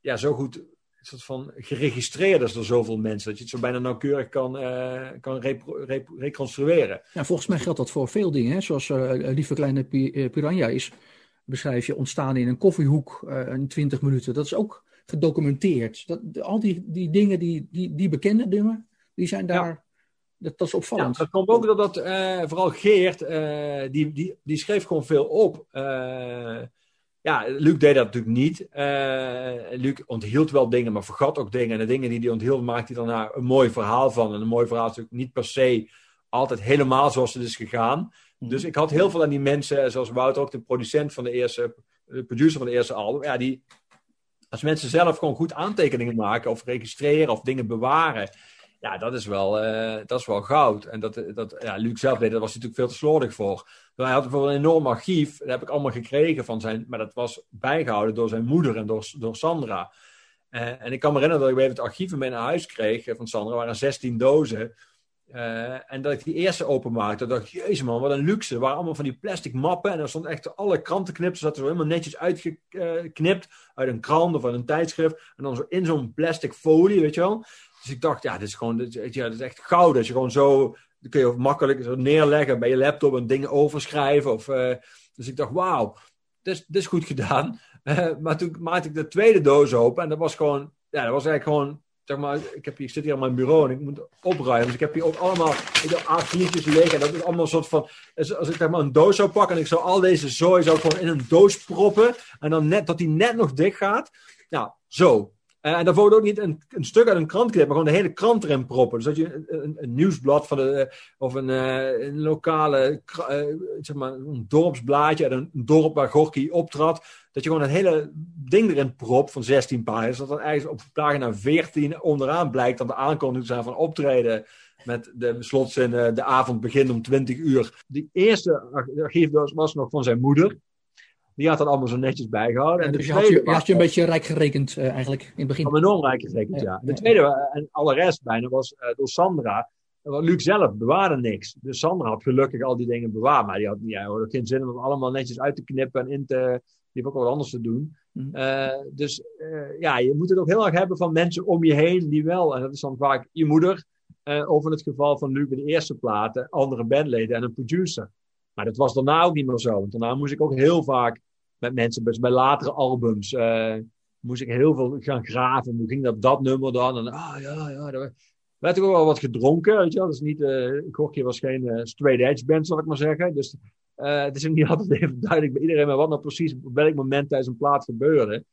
ja, zo goed soort van geregistreerd is door zoveel mensen. Dat je het zo bijna nauwkeurig kan, uh, kan reconstrueren. Ja, volgens mij geldt dat voor veel dingen. Hè? Zoals uh, Lieve Kleine eh, Piranha is, beschrijf je ontstaan in een koffiehoek uh, in 20 minuten. Dat is ook gedocumenteerd. Dat, al die, die dingen, die, die, die bekende dingen, die zijn daar... Ja. Dat, dat, is opvallend. Ja, dat komt ook doordat vooral Geert, die, die, die schreef gewoon veel op. Ja, Luc deed dat natuurlijk niet. Uh, Luc onthield wel dingen, maar vergat ook dingen. En de dingen die hij onthield, maakte hij daarna een mooi verhaal van. En een mooi verhaal is natuurlijk niet per se altijd helemaal zoals het is gegaan. Mhm. Dus ik had heel veel aan die mensen, zoals Wouter ook, de producent van de eerste, de producer van de eerste album. Ja, die, als mensen zelf gewoon goed aantekeningen maken of registreren of dingen bewaren. Ja, dat is wel, uh, dat is wel goud. En dat, dat ja, Luc zelf deed, daar was hij natuurlijk veel te slordig voor. hij had bijvoorbeeld een enorm archief. Dat heb ik allemaal gekregen van zijn... Maar dat was bijgehouden door zijn moeder en door, door Sandra. Uh, en ik kan me herinneren dat ik even het archief mee naar huis kreeg van Sandra. Er waren 16 dozen. En dat ik die eerste openmaakte, dacht ik, jezus man, wat een luxe. Er waren allemaal van die plastic mappen en er stond echt alle krantenknips, zaten zo helemaal netjes uitgeknipt uit een krant of uit een tijdschrift. En dan zo in zo'n plastic folie, weet je wel. Dus ik dacht, ja, dit is gewoon, dit, ja, dit is echt goud. Als je gewoon zo, kun je makkelijk zo neerleggen bij je laptop en dingen overschrijven. Of, uh, dus ik dacht, wauw, dit, dit is goed gedaan. Uh, maar toen maakte ik de tweede doos open en dat was gewoon, ja, dat was eigenlijk gewoon, zeg maar, ik, heb hier, zit hier aan mijn bureau en ik moet opruimen. Dus ik heb hier ook allemaal A4'tjes liggen. En dat is allemaal een soort van, als ik zeg maar een doos zou pakken en ik zou al deze zooi zou gewoon in een doos proppen. En dan net, dat die net nog dicht gaat. Nou, zo. Uh, en daarvoor ook niet een, een, stuk uit een krant knippen, maar gewoon de hele krant erin proppen. Dus dat je een, een, een nieuwsblad van de, of een, uh, een lokale, zeg maar, een dorpsblaadje uit een dorp waar Gorky optrad. Dat je gewoon het hele ding erin propt van 16 pagina's. Dat dan eigenlijk op pagina 14 onderaan blijkt dat de aankondiging zijn van optreden. Met de slotzin, de avond begint om 20 uur. Die eerste archiefdoos was nog van zijn moeder. Die had dat allemaal zo netjes bijgehouden. En dus je had je, had je een beetje rijk gerekend uh, eigenlijk in het begin. Enorm rijk gerekend, ja. De tweede, eh, en alle rest bijna, was uh, door Sandra. Luc zelf bewaarde niks. Dus Sandra had gelukkig al die dingen bewaard. Maar die had, ja, had geen zin om het allemaal netjes uit te knippen en in te... Die heeft ook wat anders te doen. Mm. Uh, dus ja, je moet het ook heel erg hebben van mensen om je heen die wel... En dat is dan vaak je moeder. of in het geval van Luc de eerste platen, andere bandleden en een producer. Maar dat was daarna ook niet meer zo. Want daarna moest ik ook heel vaak met mensen, dus bij latere albums, uh, moest ik heel veel gaan graven. Hoe ging dat, dat nummer dan? En ah ja, ja, er werd ook wel wat gedronken, weet je wel. Niet, uh, was geen uh, straight edge band, zal ik maar zeggen. Dus het is ook niet altijd even duidelijk bij iedereen, maar wat nou precies op welk moment tijdens een plaat gebeurde.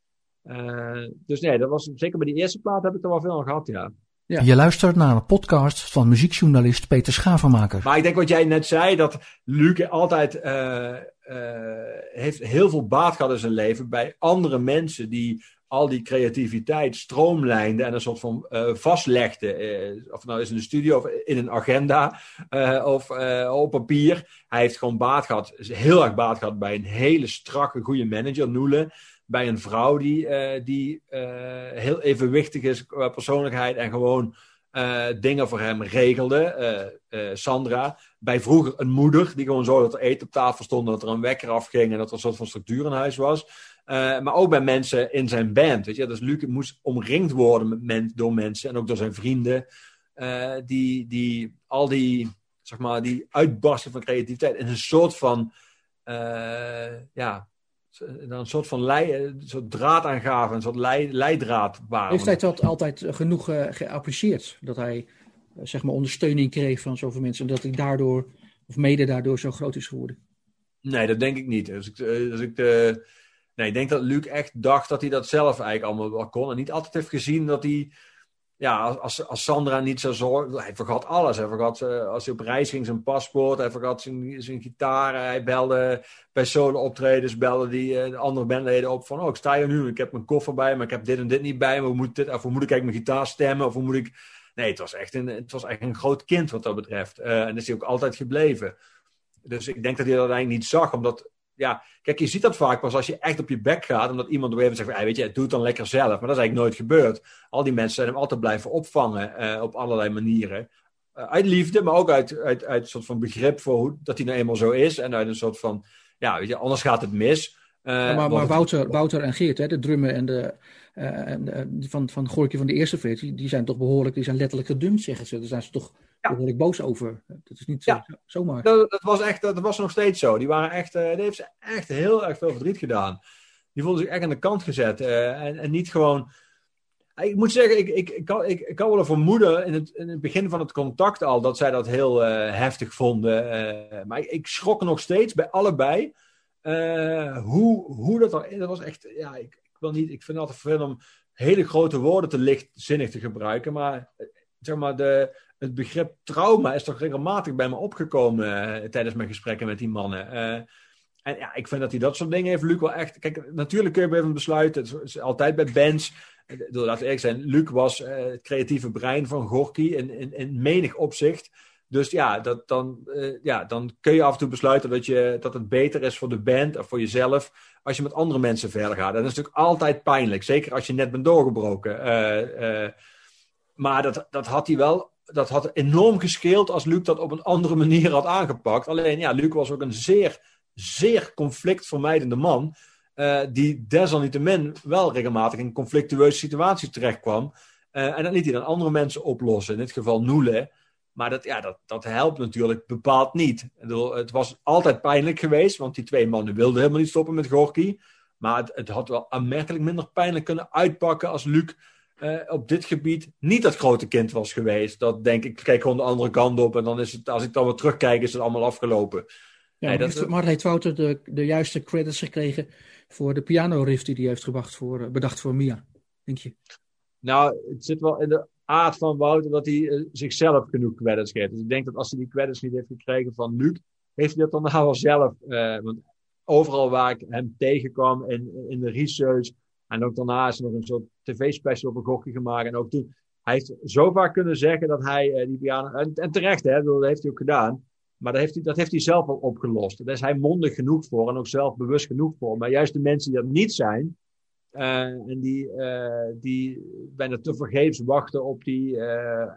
dus nee, dat was, zeker bij die eerste plaat heb ik er wel veel aan gehad, ja. Ja. Je luistert naar een podcast van muziekjournalist Peter Schavenmaker. Maar ik denk wat jij net zei, dat Luc altijd uh, heeft heel veel baat gehad in zijn leven bij andere mensen die al die creativiteit stroomlijnden en een soort van uh, vastlegden. of nou is in de studio of in een agenda of op papier. Hij heeft gewoon baat gehad, heel erg baat gehad bij een hele strakke, goede manager, Noele bij een vrouw die, uh, die uh, heel evenwichtig is qua persoonlijkheid en gewoon uh, dingen voor hem regelde. Sandra. Bij vroeger een moeder die gewoon zo dat er eten op tafel stond, dat er een wekker afging en dat er een soort van structuur in huis was. maar ook bij mensen in zijn band. Weet je? Dus Luc moest omringd worden met door mensen en ook door zijn vrienden. die, die al die, zeg maar, die uitbarsten van creativiteit in een soort van ja, dan een soort van lei, een soort draadaangaven, een soort lei, leidraad waren. Heeft hij dat altijd genoeg uh, geapprecieerd? Dat hij uh, zeg maar ondersteuning kreeg van zoveel mensen en dat hij daardoor, of mede daardoor, zo groot is geworden? Nee, dat denk ik niet. Als ik, als ik nee, ik denk dat Luc echt dacht dat hij dat zelf eigenlijk allemaal wel kon. En niet altijd heeft gezien dat hij ja, als, als Sandra niet zo zorgen. Hij vergat alles. Hij vergat uh, als hij op reis ging zijn paspoort. Hij vergat zijn, zijn gitaar. Hij belde bij solo-optredens. Belde die uh, de andere bandleden op. Van: Oh, ik sta hier nu. Ik heb mijn koffer bij maar Ik heb dit en dit niet bij me. Hoe moet, dit, of hoe moet ik eigenlijk mijn gitaar stemmen? Of hoe moet ik. Nee, het was echt een, het was echt een groot kind wat dat betreft. Uh, en dat is hij ook altijd gebleven. Dus ik denk dat hij dat eigenlijk niet zag, omdat ja, kijk, je ziet dat vaak pas als je echt op je bek gaat. Omdat iemand er even zegt: hey, weet je, doe het dan lekker zelf. Maar dat is eigenlijk nooit gebeurd. Al die mensen zijn hem altijd blijven opvangen uh, op allerlei manieren. Uh, uit liefde, maar ook uit, uit, uit een soort van begrip voor hoe, dat hij nou eenmaal zo is. En uit een soort van, ja, weet je, anders gaat het mis. Uh, ja, maar, maar Wouter, Wouter en Geert, hè, de drummen en de, en, van, van Gorky van de eerste versie, die zijn toch behoorlijk, die zijn letterlijk gedumpt, zeggen ze. Daar zijn ze toch. Daar word ik boos over. Dat is niet ja. zomaar. Dat, dat, was echt, dat was nog steeds zo. Die waren echt, uh, die heeft ze echt heel erg veel verdriet gedaan. Die voelden zich echt aan de kant gezet. Uh, en, en niet gewoon. Ik moet zeggen, ik, ik, ik, kan, ik, ik kan wel vermoeden in het, in het begin van het contact al dat zij dat heel uh, heftig vonden. maar ik, ik, schrok nog steeds bij allebei hoe, hoe dat er. Dat was echt. Ja, ik, ik, wil niet, ik vind het altijd vervelend om hele grote woorden te lichtzinnig te gebruiken. Maar zeg maar, de, het begrip trauma is toch regelmatig bij me opgekomen uh, tijdens mijn gesprekken met die mannen. Uh, en ja, ik vind dat hij dat soort dingen heeft. Luc wel echt. Kijk, natuurlijk kun je even besluiten. Het is altijd bij bands. Laten we eerlijk zijn. Luc was het creatieve brein van Gorky in, in, in menig opzicht. Dus ja, dat, dan, ja, dan kun je af en toe besluiten dat, je, dat het beter is voor de band of voor jezelf. als je met andere mensen verder gaat. Dat is natuurlijk altijd pijnlijk. Zeker als je net bent doorgebroken. maar dat, dat had hij wel dat had enorm gescheeld als Luc dat op een andere manier had aangepakt. Alleen ja, Luc was ook een zeer, zeer conflictvermijdende man. Uh, die desalniettemin wel regelmatig in conflictueuze situaties terechtkwam. Uh, en dat liet hij dan andere mensen oplossen. In dit geval Noele. Maar dat, ja, dat, dat helpt natuurlijk bepaald niet. Het was altijd pijnlijk geweest, want die twee mannen wilden helemaal niet stoppen met Gorky. Maar het, het had wel aanmerkelijk minder pijnlijk kunnen uitpakken als Luc uh, op dit gebied niet dat grote kind was geweest. Dat denk ik, kijk gewoon de andere kant op en dan is het, als ik dan weer terugkijk, is het allemaal afgelopen. Ja, nee, dat, maar heeft Wouter de, de juiste credits gekregen voor de piano riff die hij heeft gebracht voor, eh, bedacht voor Mia, denk je? Nou, het zit wel in de aard van Wouter dat hij uh, zichzelf genoeg credits geeft. Dus ik denk dat als hij die credits niet heeft gekregen van Luc, heeft hij dat dan nou wel zelf. Uh, want overal waar ik hem tegenkwam in, in de research, en ook daarna is er nog een soort tv-special op een gokje gemaakt. En ook toen, hij heeft zo vaak kunnen zeggen dat hij uh, die piano, en, terecht hè, dat heeft hij ook gedaan. Maar dat heeft, hij, dat heeft hij zelf al opgelost. Daar is hij mondig genoeg voor en ook zelfbewust genoeg voor. Maar juist de mensen die dat niet zijn, uh, en die, uh, die bijna te vergeefs wachten op die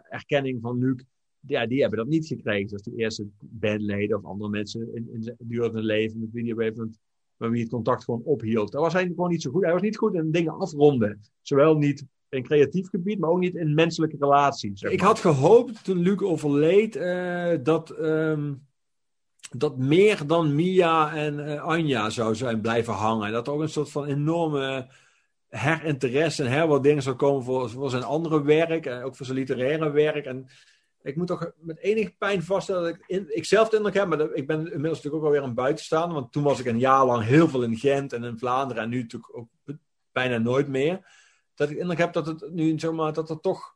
erkenning van Luc, ja, die hebben dat niet gekregen. Zoals die eerste bandleden of andere mensen in, in, hun leven met wie die op een met wie het contact gewoon ophield. Daar was hij gewoon niet zo goed. Hij was niet goed in dingen afronden. Zowel niet in creatief gebied, maar ook niet in menselijke relaties. Ik had gehoopt toen Luc overleed uh, dat, um, dat meer dan Mia en uh, Anja zou zijn blijven hangen. Dat er ook een soort van enorme herinteresse en herwaardering zou komen voor, voor zijn andere werk. En ook voor zijn literaire werk. En ik moet toch met enige pijn vaststellen dat ik, ik zelf de indruk heb, maar ik ben inmiddels natuurlijk ook alweer een buitenstaander, want toen was ik een jaar lang heel veel in Gent en in Vlaanderen en nu natuurlijk ook bijna nooit meer. Dat ik de indruk heb dat het nu, zeg maar, dat er toch,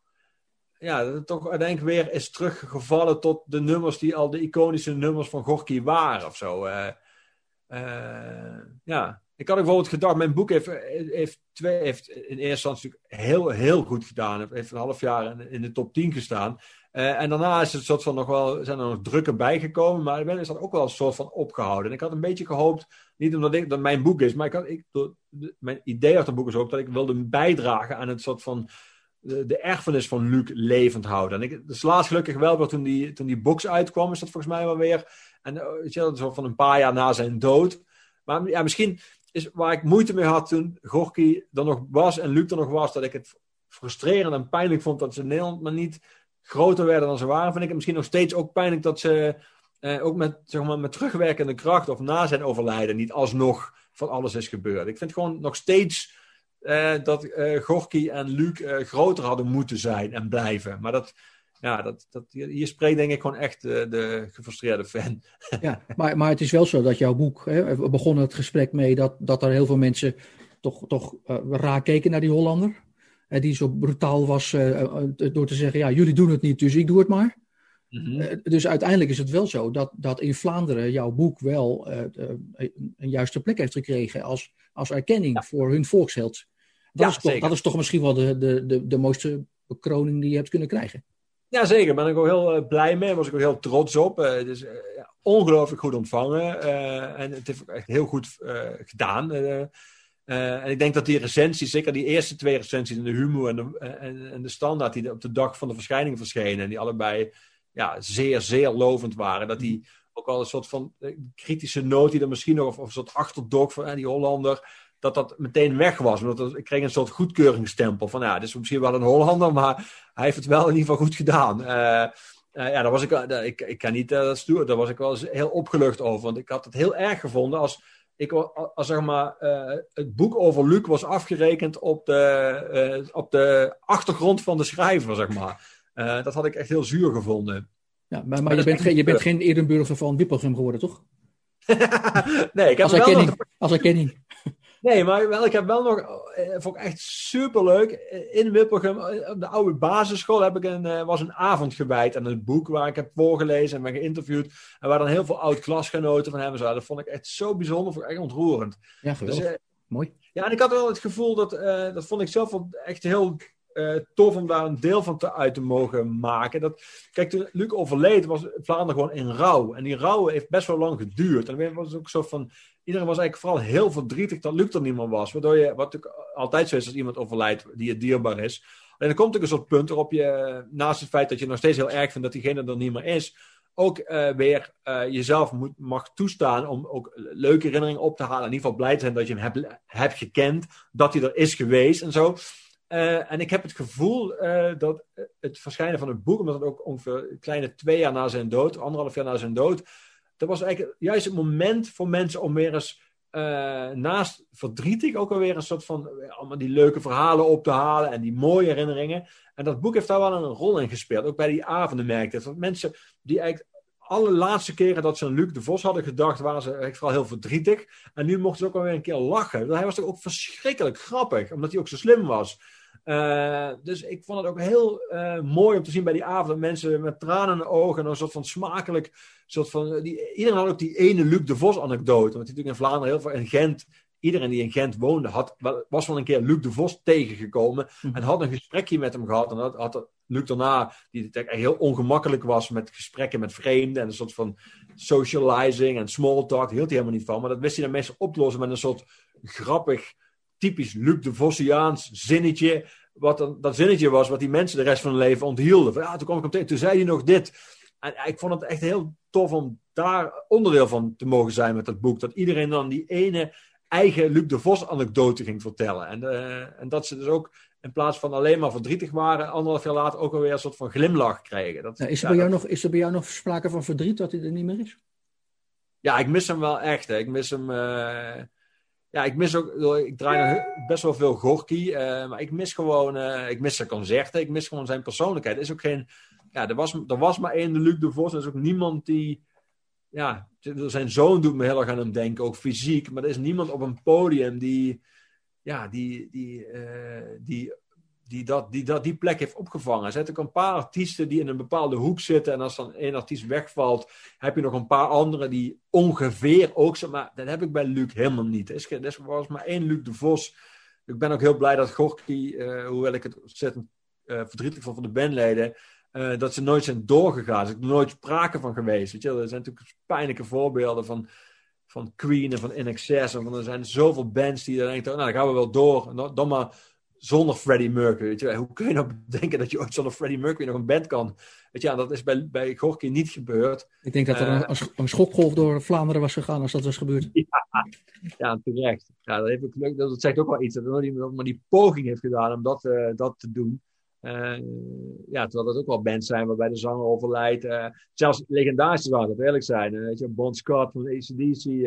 ja, dat het toch uiteindelijk weer is teruggevallen tot de nummers die al de iconische nummers van Gorky waren of zo. Uh, uh, ja, ik had bijvoorbeeld gedacht, mijn boek heeft, heeft, twee, heeft in eerste instantie heel, heel goed gedaan. Heeft een half jaar in, in de top 10 gestaan. Uh, en daarna is het soort van nog wel, zijn er nog drukken bijgekomen, maar ben is dat ook wel een soort van opgehouden. En ik had een beetje gehoopt, niet omdat ik, dat mijn boek is, maar ik ik, mijn idee achter het boek is ook dat ik wilde bijdragen aan het soort van de, erfenis van Luc levend houden. En ik, dus laatst gelukkig wel, maar toen die, toen die box uitkwam, is dat volgens mij wel weer, en weet je, van een paar jaar na zijn dood. Maar ja, misschien is waar ik moeite mee had toen Gorky er nog was en Luc er nog was, dat ik het frustrerend en pijnlijk vond dat ze Nederland maar niet groter werden dan ze waren, vind ik het misschien nog steeds ook pijnlijk dat ze eh, ook met, zeg maar, met terugwerkende kracht of na zijn overlijden niet alsnog van alles is gebeurd. Ik vind gewoon nog steeds eh, dat uh, Gorky en Luc uh, groter hadden moeten zijn en blijven. Maar dat, ja, dat, dat, hier spreekt denk ik gewoon echt de, de gefrustreerde fan. Ja, maar, maar het is wel zo dat jouw boek, hè, we begonnen het gesprek mee dat, dat er heel veel mensen toch, toch raar keken naar die Hollander die zo brutaal was eh, eh, door te zeggen, ja, jullie doen het niet, dus ik doe het maar. Mhm. Eh, dus uiteindelijk is het wel zo dat, dat in Vlaanderen jouw boek wel een juiste plek heeft gekregen als, als erkenning voor hun volksheld. Dat, is toch, dat is toch misschien wel de, de, de, de mooiste bekroning die je hebt kunnen krijgen. Ja, zeker. Daar ben ik ook heel blij mee. Daar was ik ook heel trots op. het is ongelooflijk goed ontvangen. en het heeft ook echt heel goed gedaan. Uh, en ik denk dat die recensies, zeker die eerste twee recensies in de humor en de, en, en de standaard, die op de dag van de verschijning verschenen, en die allebei ja, zeer, zeer lovend waren, dat die ook wel een soort van eh, kritische noot die er misschien nog, of, een soort achterdok van eh, die Hollander, dat dat meteen weg was. Omdat ik kreeg een soort goedkeuringsstempel van, ja, dit is misschien wel een Hollander, maar hij heeft het wel in ieder geval goed gedaan. Ja, daar was ik, ik, ik kan niet dat stoer, daar was ik wel heel opgelucht over, want ik had het heel erg gevonden als ik, als zeg maar, uh, het boek over Luc was afgerekend op de, uh, op de achtergrond van de schrijver, zeg maar. Uh, dat had ik echt heel zuur gevonden. Ja, maar, maar je, bent geen, je bent geen Edinburger van Wippelgem geworden, toch? nee, ik heb als, wel nog... als erkenning. Nee, maar wel, ik heb wel nog, eh, vond ik echt superleuk. In Wippelgem, eh, op de oude basisschool, heb ik een, eh, was een avond gewijd aan het boek waar ik heb voorgelezen en ben geïnterviewd. En waar dan heel veel oud-klasgenoten van hem zaten. Dat vond ik echt zo bijzonder, vond ik echt ontroerend. Ja, geweldig. Dus, Mooi. Ja, en ik had wel het gevoel dat, dat vond ik zelf echt heel uh, tof om daar een deel van te, uit te mogen maken. Dat, kijk, toen Luc overleed, was Vlaanderen gewoon in rouw. En die rouw heeft best wel lang geduurd. En dan was ook zo van. Iedereen was eigenlijk vooral heel verdrietig dat Luc er niet meer was. Waardoor je, wat natuurlijk altijd zo is als iemand overlijdt die je dierbaar is. En dan komt er een soort punt waarop je, naast het feit dat je nog steeds heel erg vindt dat diegene er niet meer is, ook uh, weer uh, jezelf moet, mag toestaan om ook leuke herinneringen op te halen. In ieder geval blij te zijn dat je hem hebt, hebt gekend, dat hij er is geweest en zo. Uh, en ik heb het gevoel uh, dat het verschijnen van het boek, omdat het ook ongeveer kleine twee jaar na zijn dood, anderhalf jaar na zijn dood, dat was eigenlijk juist het moment voor mensen om weer eens naast verdrietig ook alweer een soort van allemaal die leuke verhalen op te halen en die mooie herinneringen. En dat boek heeft daar wel een rol in gespeeld. Ook bij die avonden merkte dat mensen die eigenlijk alle laatste keren dat ze aan Luc de Vos hadden gedacht, waren ze eigenlijk vooral heel verdrietig. En nu mochten ze ook alweer een keer lachen. Hij was toch ook verschrikkelijk grappig, omdat hij ook zo slim was. Uh, dus ik vond het ook heel uh, mooi om te zien bij die avond. Dat mensen met tranen in de ogen en een soort van smakelijk. Soort van, die, iedereen had ook die ene Luc de Vos anekdote. Want die natuurlijk in Vlaanderen heel veel in Gent. Iedereen die in Gent woonde, had, was wel een keer Luc de Vos tegengekomen. Mhm. En had een gesprekje met hem gehad. En had, had Luc daarna, die heel ongemakkelijk was met gesprekken met vreemden. En een soort van socializing en small talk. Daar hield hij helemaal niet van. Maar dat wist hij dan meestal op te lossen met een soort grappig typisch Luc de Vossiaans zinnetje. Wat dan, dat zinnetje was wat die mensen de rest van hun leven onthielden. Van, ja, toen kwam ik hem tegen, toen zei hij nog dit. En ik vond het echt heel tof om daar onderdeel van te mogen zijn met dat boek. Dat iedereen dan die ene eigen Luc de Vos anekdote ging vertellen. En, uh, en dat ze dus ook in plaats van alleen maar verdrietig waren, anderhalf jaar later ook alweer een soort van glimlach kregen. Dat, is, er bij jou nog, is er bij jou nog sprake van verdriet dat hij er niet meer is? Ja, ik mis hem wel echt. Hè. Ik mis hem. Uh, ja, ik mis ook, ik draai nog best wel veel Gorky, uh, maar ik mis gewoon, uh, ik mis zijn concerten, ik mis gewoon zijn persoonlijkheid. Er is ook geen ja, er was, er was maar één Luc de Vos. Er is ook niemand die... Ja, zijn zoon doet me heel erg aan hem denken, ook fysiek. Maar er is niemand op een podium die... Ja, die, die, die die, dat, die dat, die plek heeft opgevangen. Er zijn ook een paar artiesten die in een bepaalde hoek zitten. En als dan één artiest wegvalt, heb je nog een paar anderen die ongeveer ook zo. Maar dat heb ik bij Luc helemaal niet. Er, is, er was maar één Luc de Vos. Ik ben ook heel blij dat Gorky, uh, hoewel ik het ontzettend uh, verdrietig vond van de bandleden, uh, dat ze nooit zijn doorgegaan. Er is nooit sprake van geweest. Weet je? Er zijn natuurlijk pijnlijke voorbeelden van, van Queen en van InXS. En van, er zijn zoveel bands die dan denken, nou dan gaan we wel door. Dan maar zonder Freddie Mercury. Weet je? Hoe kun je nou denken dat je ooit zonder Freddie Mercury nog een band kan? Weet je, dat is bij, bij Gorky niet gebeurd. Ik denk dat er een, uh, een, schokgolf door Vlaanderen was gegaan als dat was gebeurd. Ja, ja terecht. Ja, dat, heeft ook, dat zegt ook wel iets. Dat iemand maar die poging heeft gedaan om dat, uh, dat te doen. Uh, ja, terwijl dat ook wel bands zijn waarbij de zanger overlijdt. Zelfs legendarische zangers, dat eerlijk zijn. Weet je, Bon Scott van ACDC. Uh,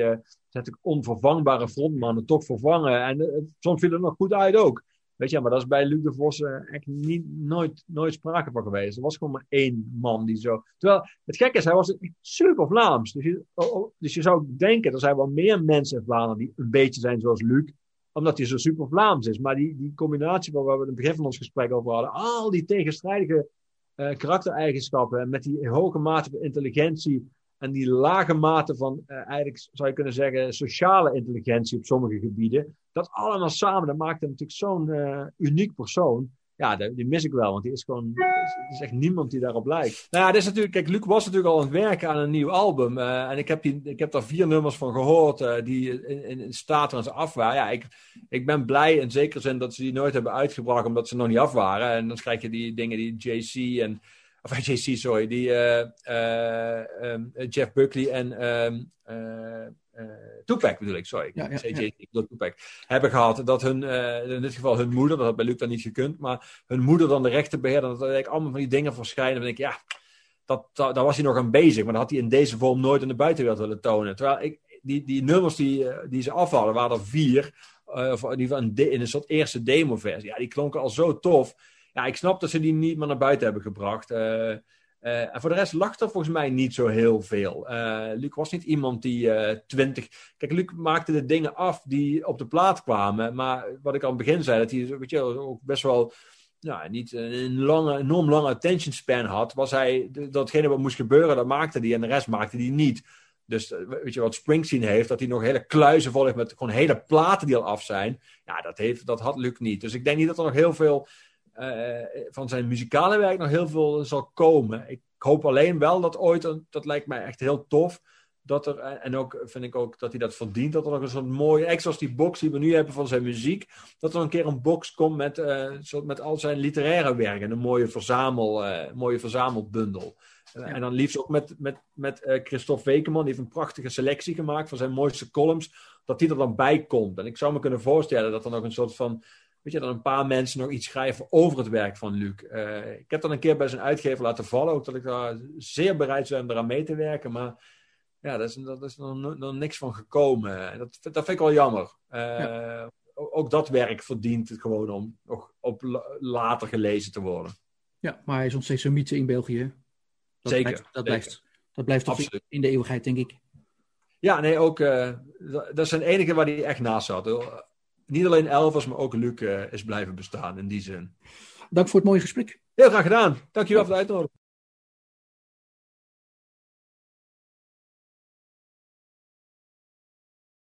zijn natuurlijk onvervangbare frontmannen, toch vervangen. En soms viel het nog goed uit ook. Weet maar dat is bij Luc de Vos uh, echt niet, nooit, nooit sprake van geweest. Er was gewoon maar één man die zo. Terwijl het gekke is, hij was super Vlaams. Dus je, oh, oh, dus je zou denken, er zijn wel meer mensen in Vlaanderen die een beetje zijn zoals Luc omdat hij zo super Vlaams is. Maar die, die combinatie waar we in het begin van ons gesprek over hadden, al die tegenstrijdige uh, karaktereigenschappen met die hoge mate van intelligentie en die lage mate van, uh, eigenlijk zou je kunnen zeggen, sociale intelligentie op sommige gebieden. Dat allemaal samen, dat maakt hem natuurlijk zo'n uh, uniek persoon. Ja, die, mis ik wel, want die is gewoon, er is echt niemand die daarop lijkt. Nou ja, dit is natuurlijk, kijk, Luc was natuurlijk al aan het werken aan een nieuw album. Uh, en ik heb, die, ik heb daar vier nummers van gehoord die in, in, staat aan ze af waren. Ja, ik, ik ben blij in zekere zin dat ze die nooit hebben uitgebracht, omdat ze nog niet af waren. En dan krijg je die dingen die JC en of JC, sorry, die uh, uh, um, Jeff Buckley en um, uh, Tupac bedoel ik, sorry. Ja, ja, ja. Ik bedoel Tupac. Hebben gehad dat hun, in dit geval hun moeder, dat had bij Luc dan niet gekund, maar hun moeder dan de rechten beheerde. Dat eigenlijk allemaal van die dingen verschijnen. Dan denk ik, ja, dat, dat, daar was hij nog aan bezig, maar dat had hij in deze vorm nooit in de buitenwereld willen tonen. Terwijl ik, die, die nummers die, die ze afhadden, waren er vier. of in ieder geval in een soort eerste demo-versie. Ja, die klonken al zo tof ja, ik snap dat ze die niet meer naar buiten hebben gebracht. Uh, uh, en voor de rest lag er volgens mij niet zo heel veel. Uh, Luc was niet iemand die twintig... Kijk, Luc maakte de dingen af die op de plaat kwamen. Maar wat ik aan het begin zei, dat hij weet je, ook best wel... Nou, niet een lange, enorm lange attention span had. Was hij, datgene wat moest gebeuren, dat maakte hij. En de rest maakte hij niet. Dus weet je wat Springsteen heeft, dat hij nog hele kluizen vol heeft met gewoon hele platen die al af zijn. Ja, dat, heeft, dat had Luc niet. Dus ik denk niet dat er nog heel veel van zijn muzikale werk nog heel veel zal komen. Ik hoop alleen wel dat ooit, dat lijkt mij echt heel tof, dat er, en ook vind ik ook dat hij dat verdient, dat er nog een soort mooie, echt zoals die box die we nu hebben van zijn muziek, dat er een keer een box komt met, uh, met al zijn literaire werken, een mooie, verzamel, uh, mooie verzamelbundel. Ja. En dan liefst ook met, met, met Christophe Wekeman, die heeft een prachtige selectie gemaakt van zijn mooiste columns, dat die er dan bij komt. En ik zou me kunnen voorstellen dat er nog een soort van weet je, dat een paar mensen nog iets schrijven over het werk van Luc. Uh, ik heb dat een keer bij zijn uitgever laten vallen, ook dat ik daar zeer bereid ben om eraan mee te werken. Maar ja, daar is, dat is nog, nog niks van gekomen. En dat, dat vind ik wel jammer. Uh, ja. Ook dat werk verdient het gewoon om nog op later gelezen te worden. Ja, maar hij is nog steeds een mythe in België. Dat zeker. Blijft, dat, Blijft, dat blijft toch in de eeuwigheid, denk ik. Ja, nee, ook. Uh, dat is zijn enige waar hij echt naast zat niet alleen Elvers, maar ook Luc uh, is blijven bestaan in die zin. Dank voor het mooie gesprek. Heel graag gedaan. Dankjewel ja. voor de uitnodiging.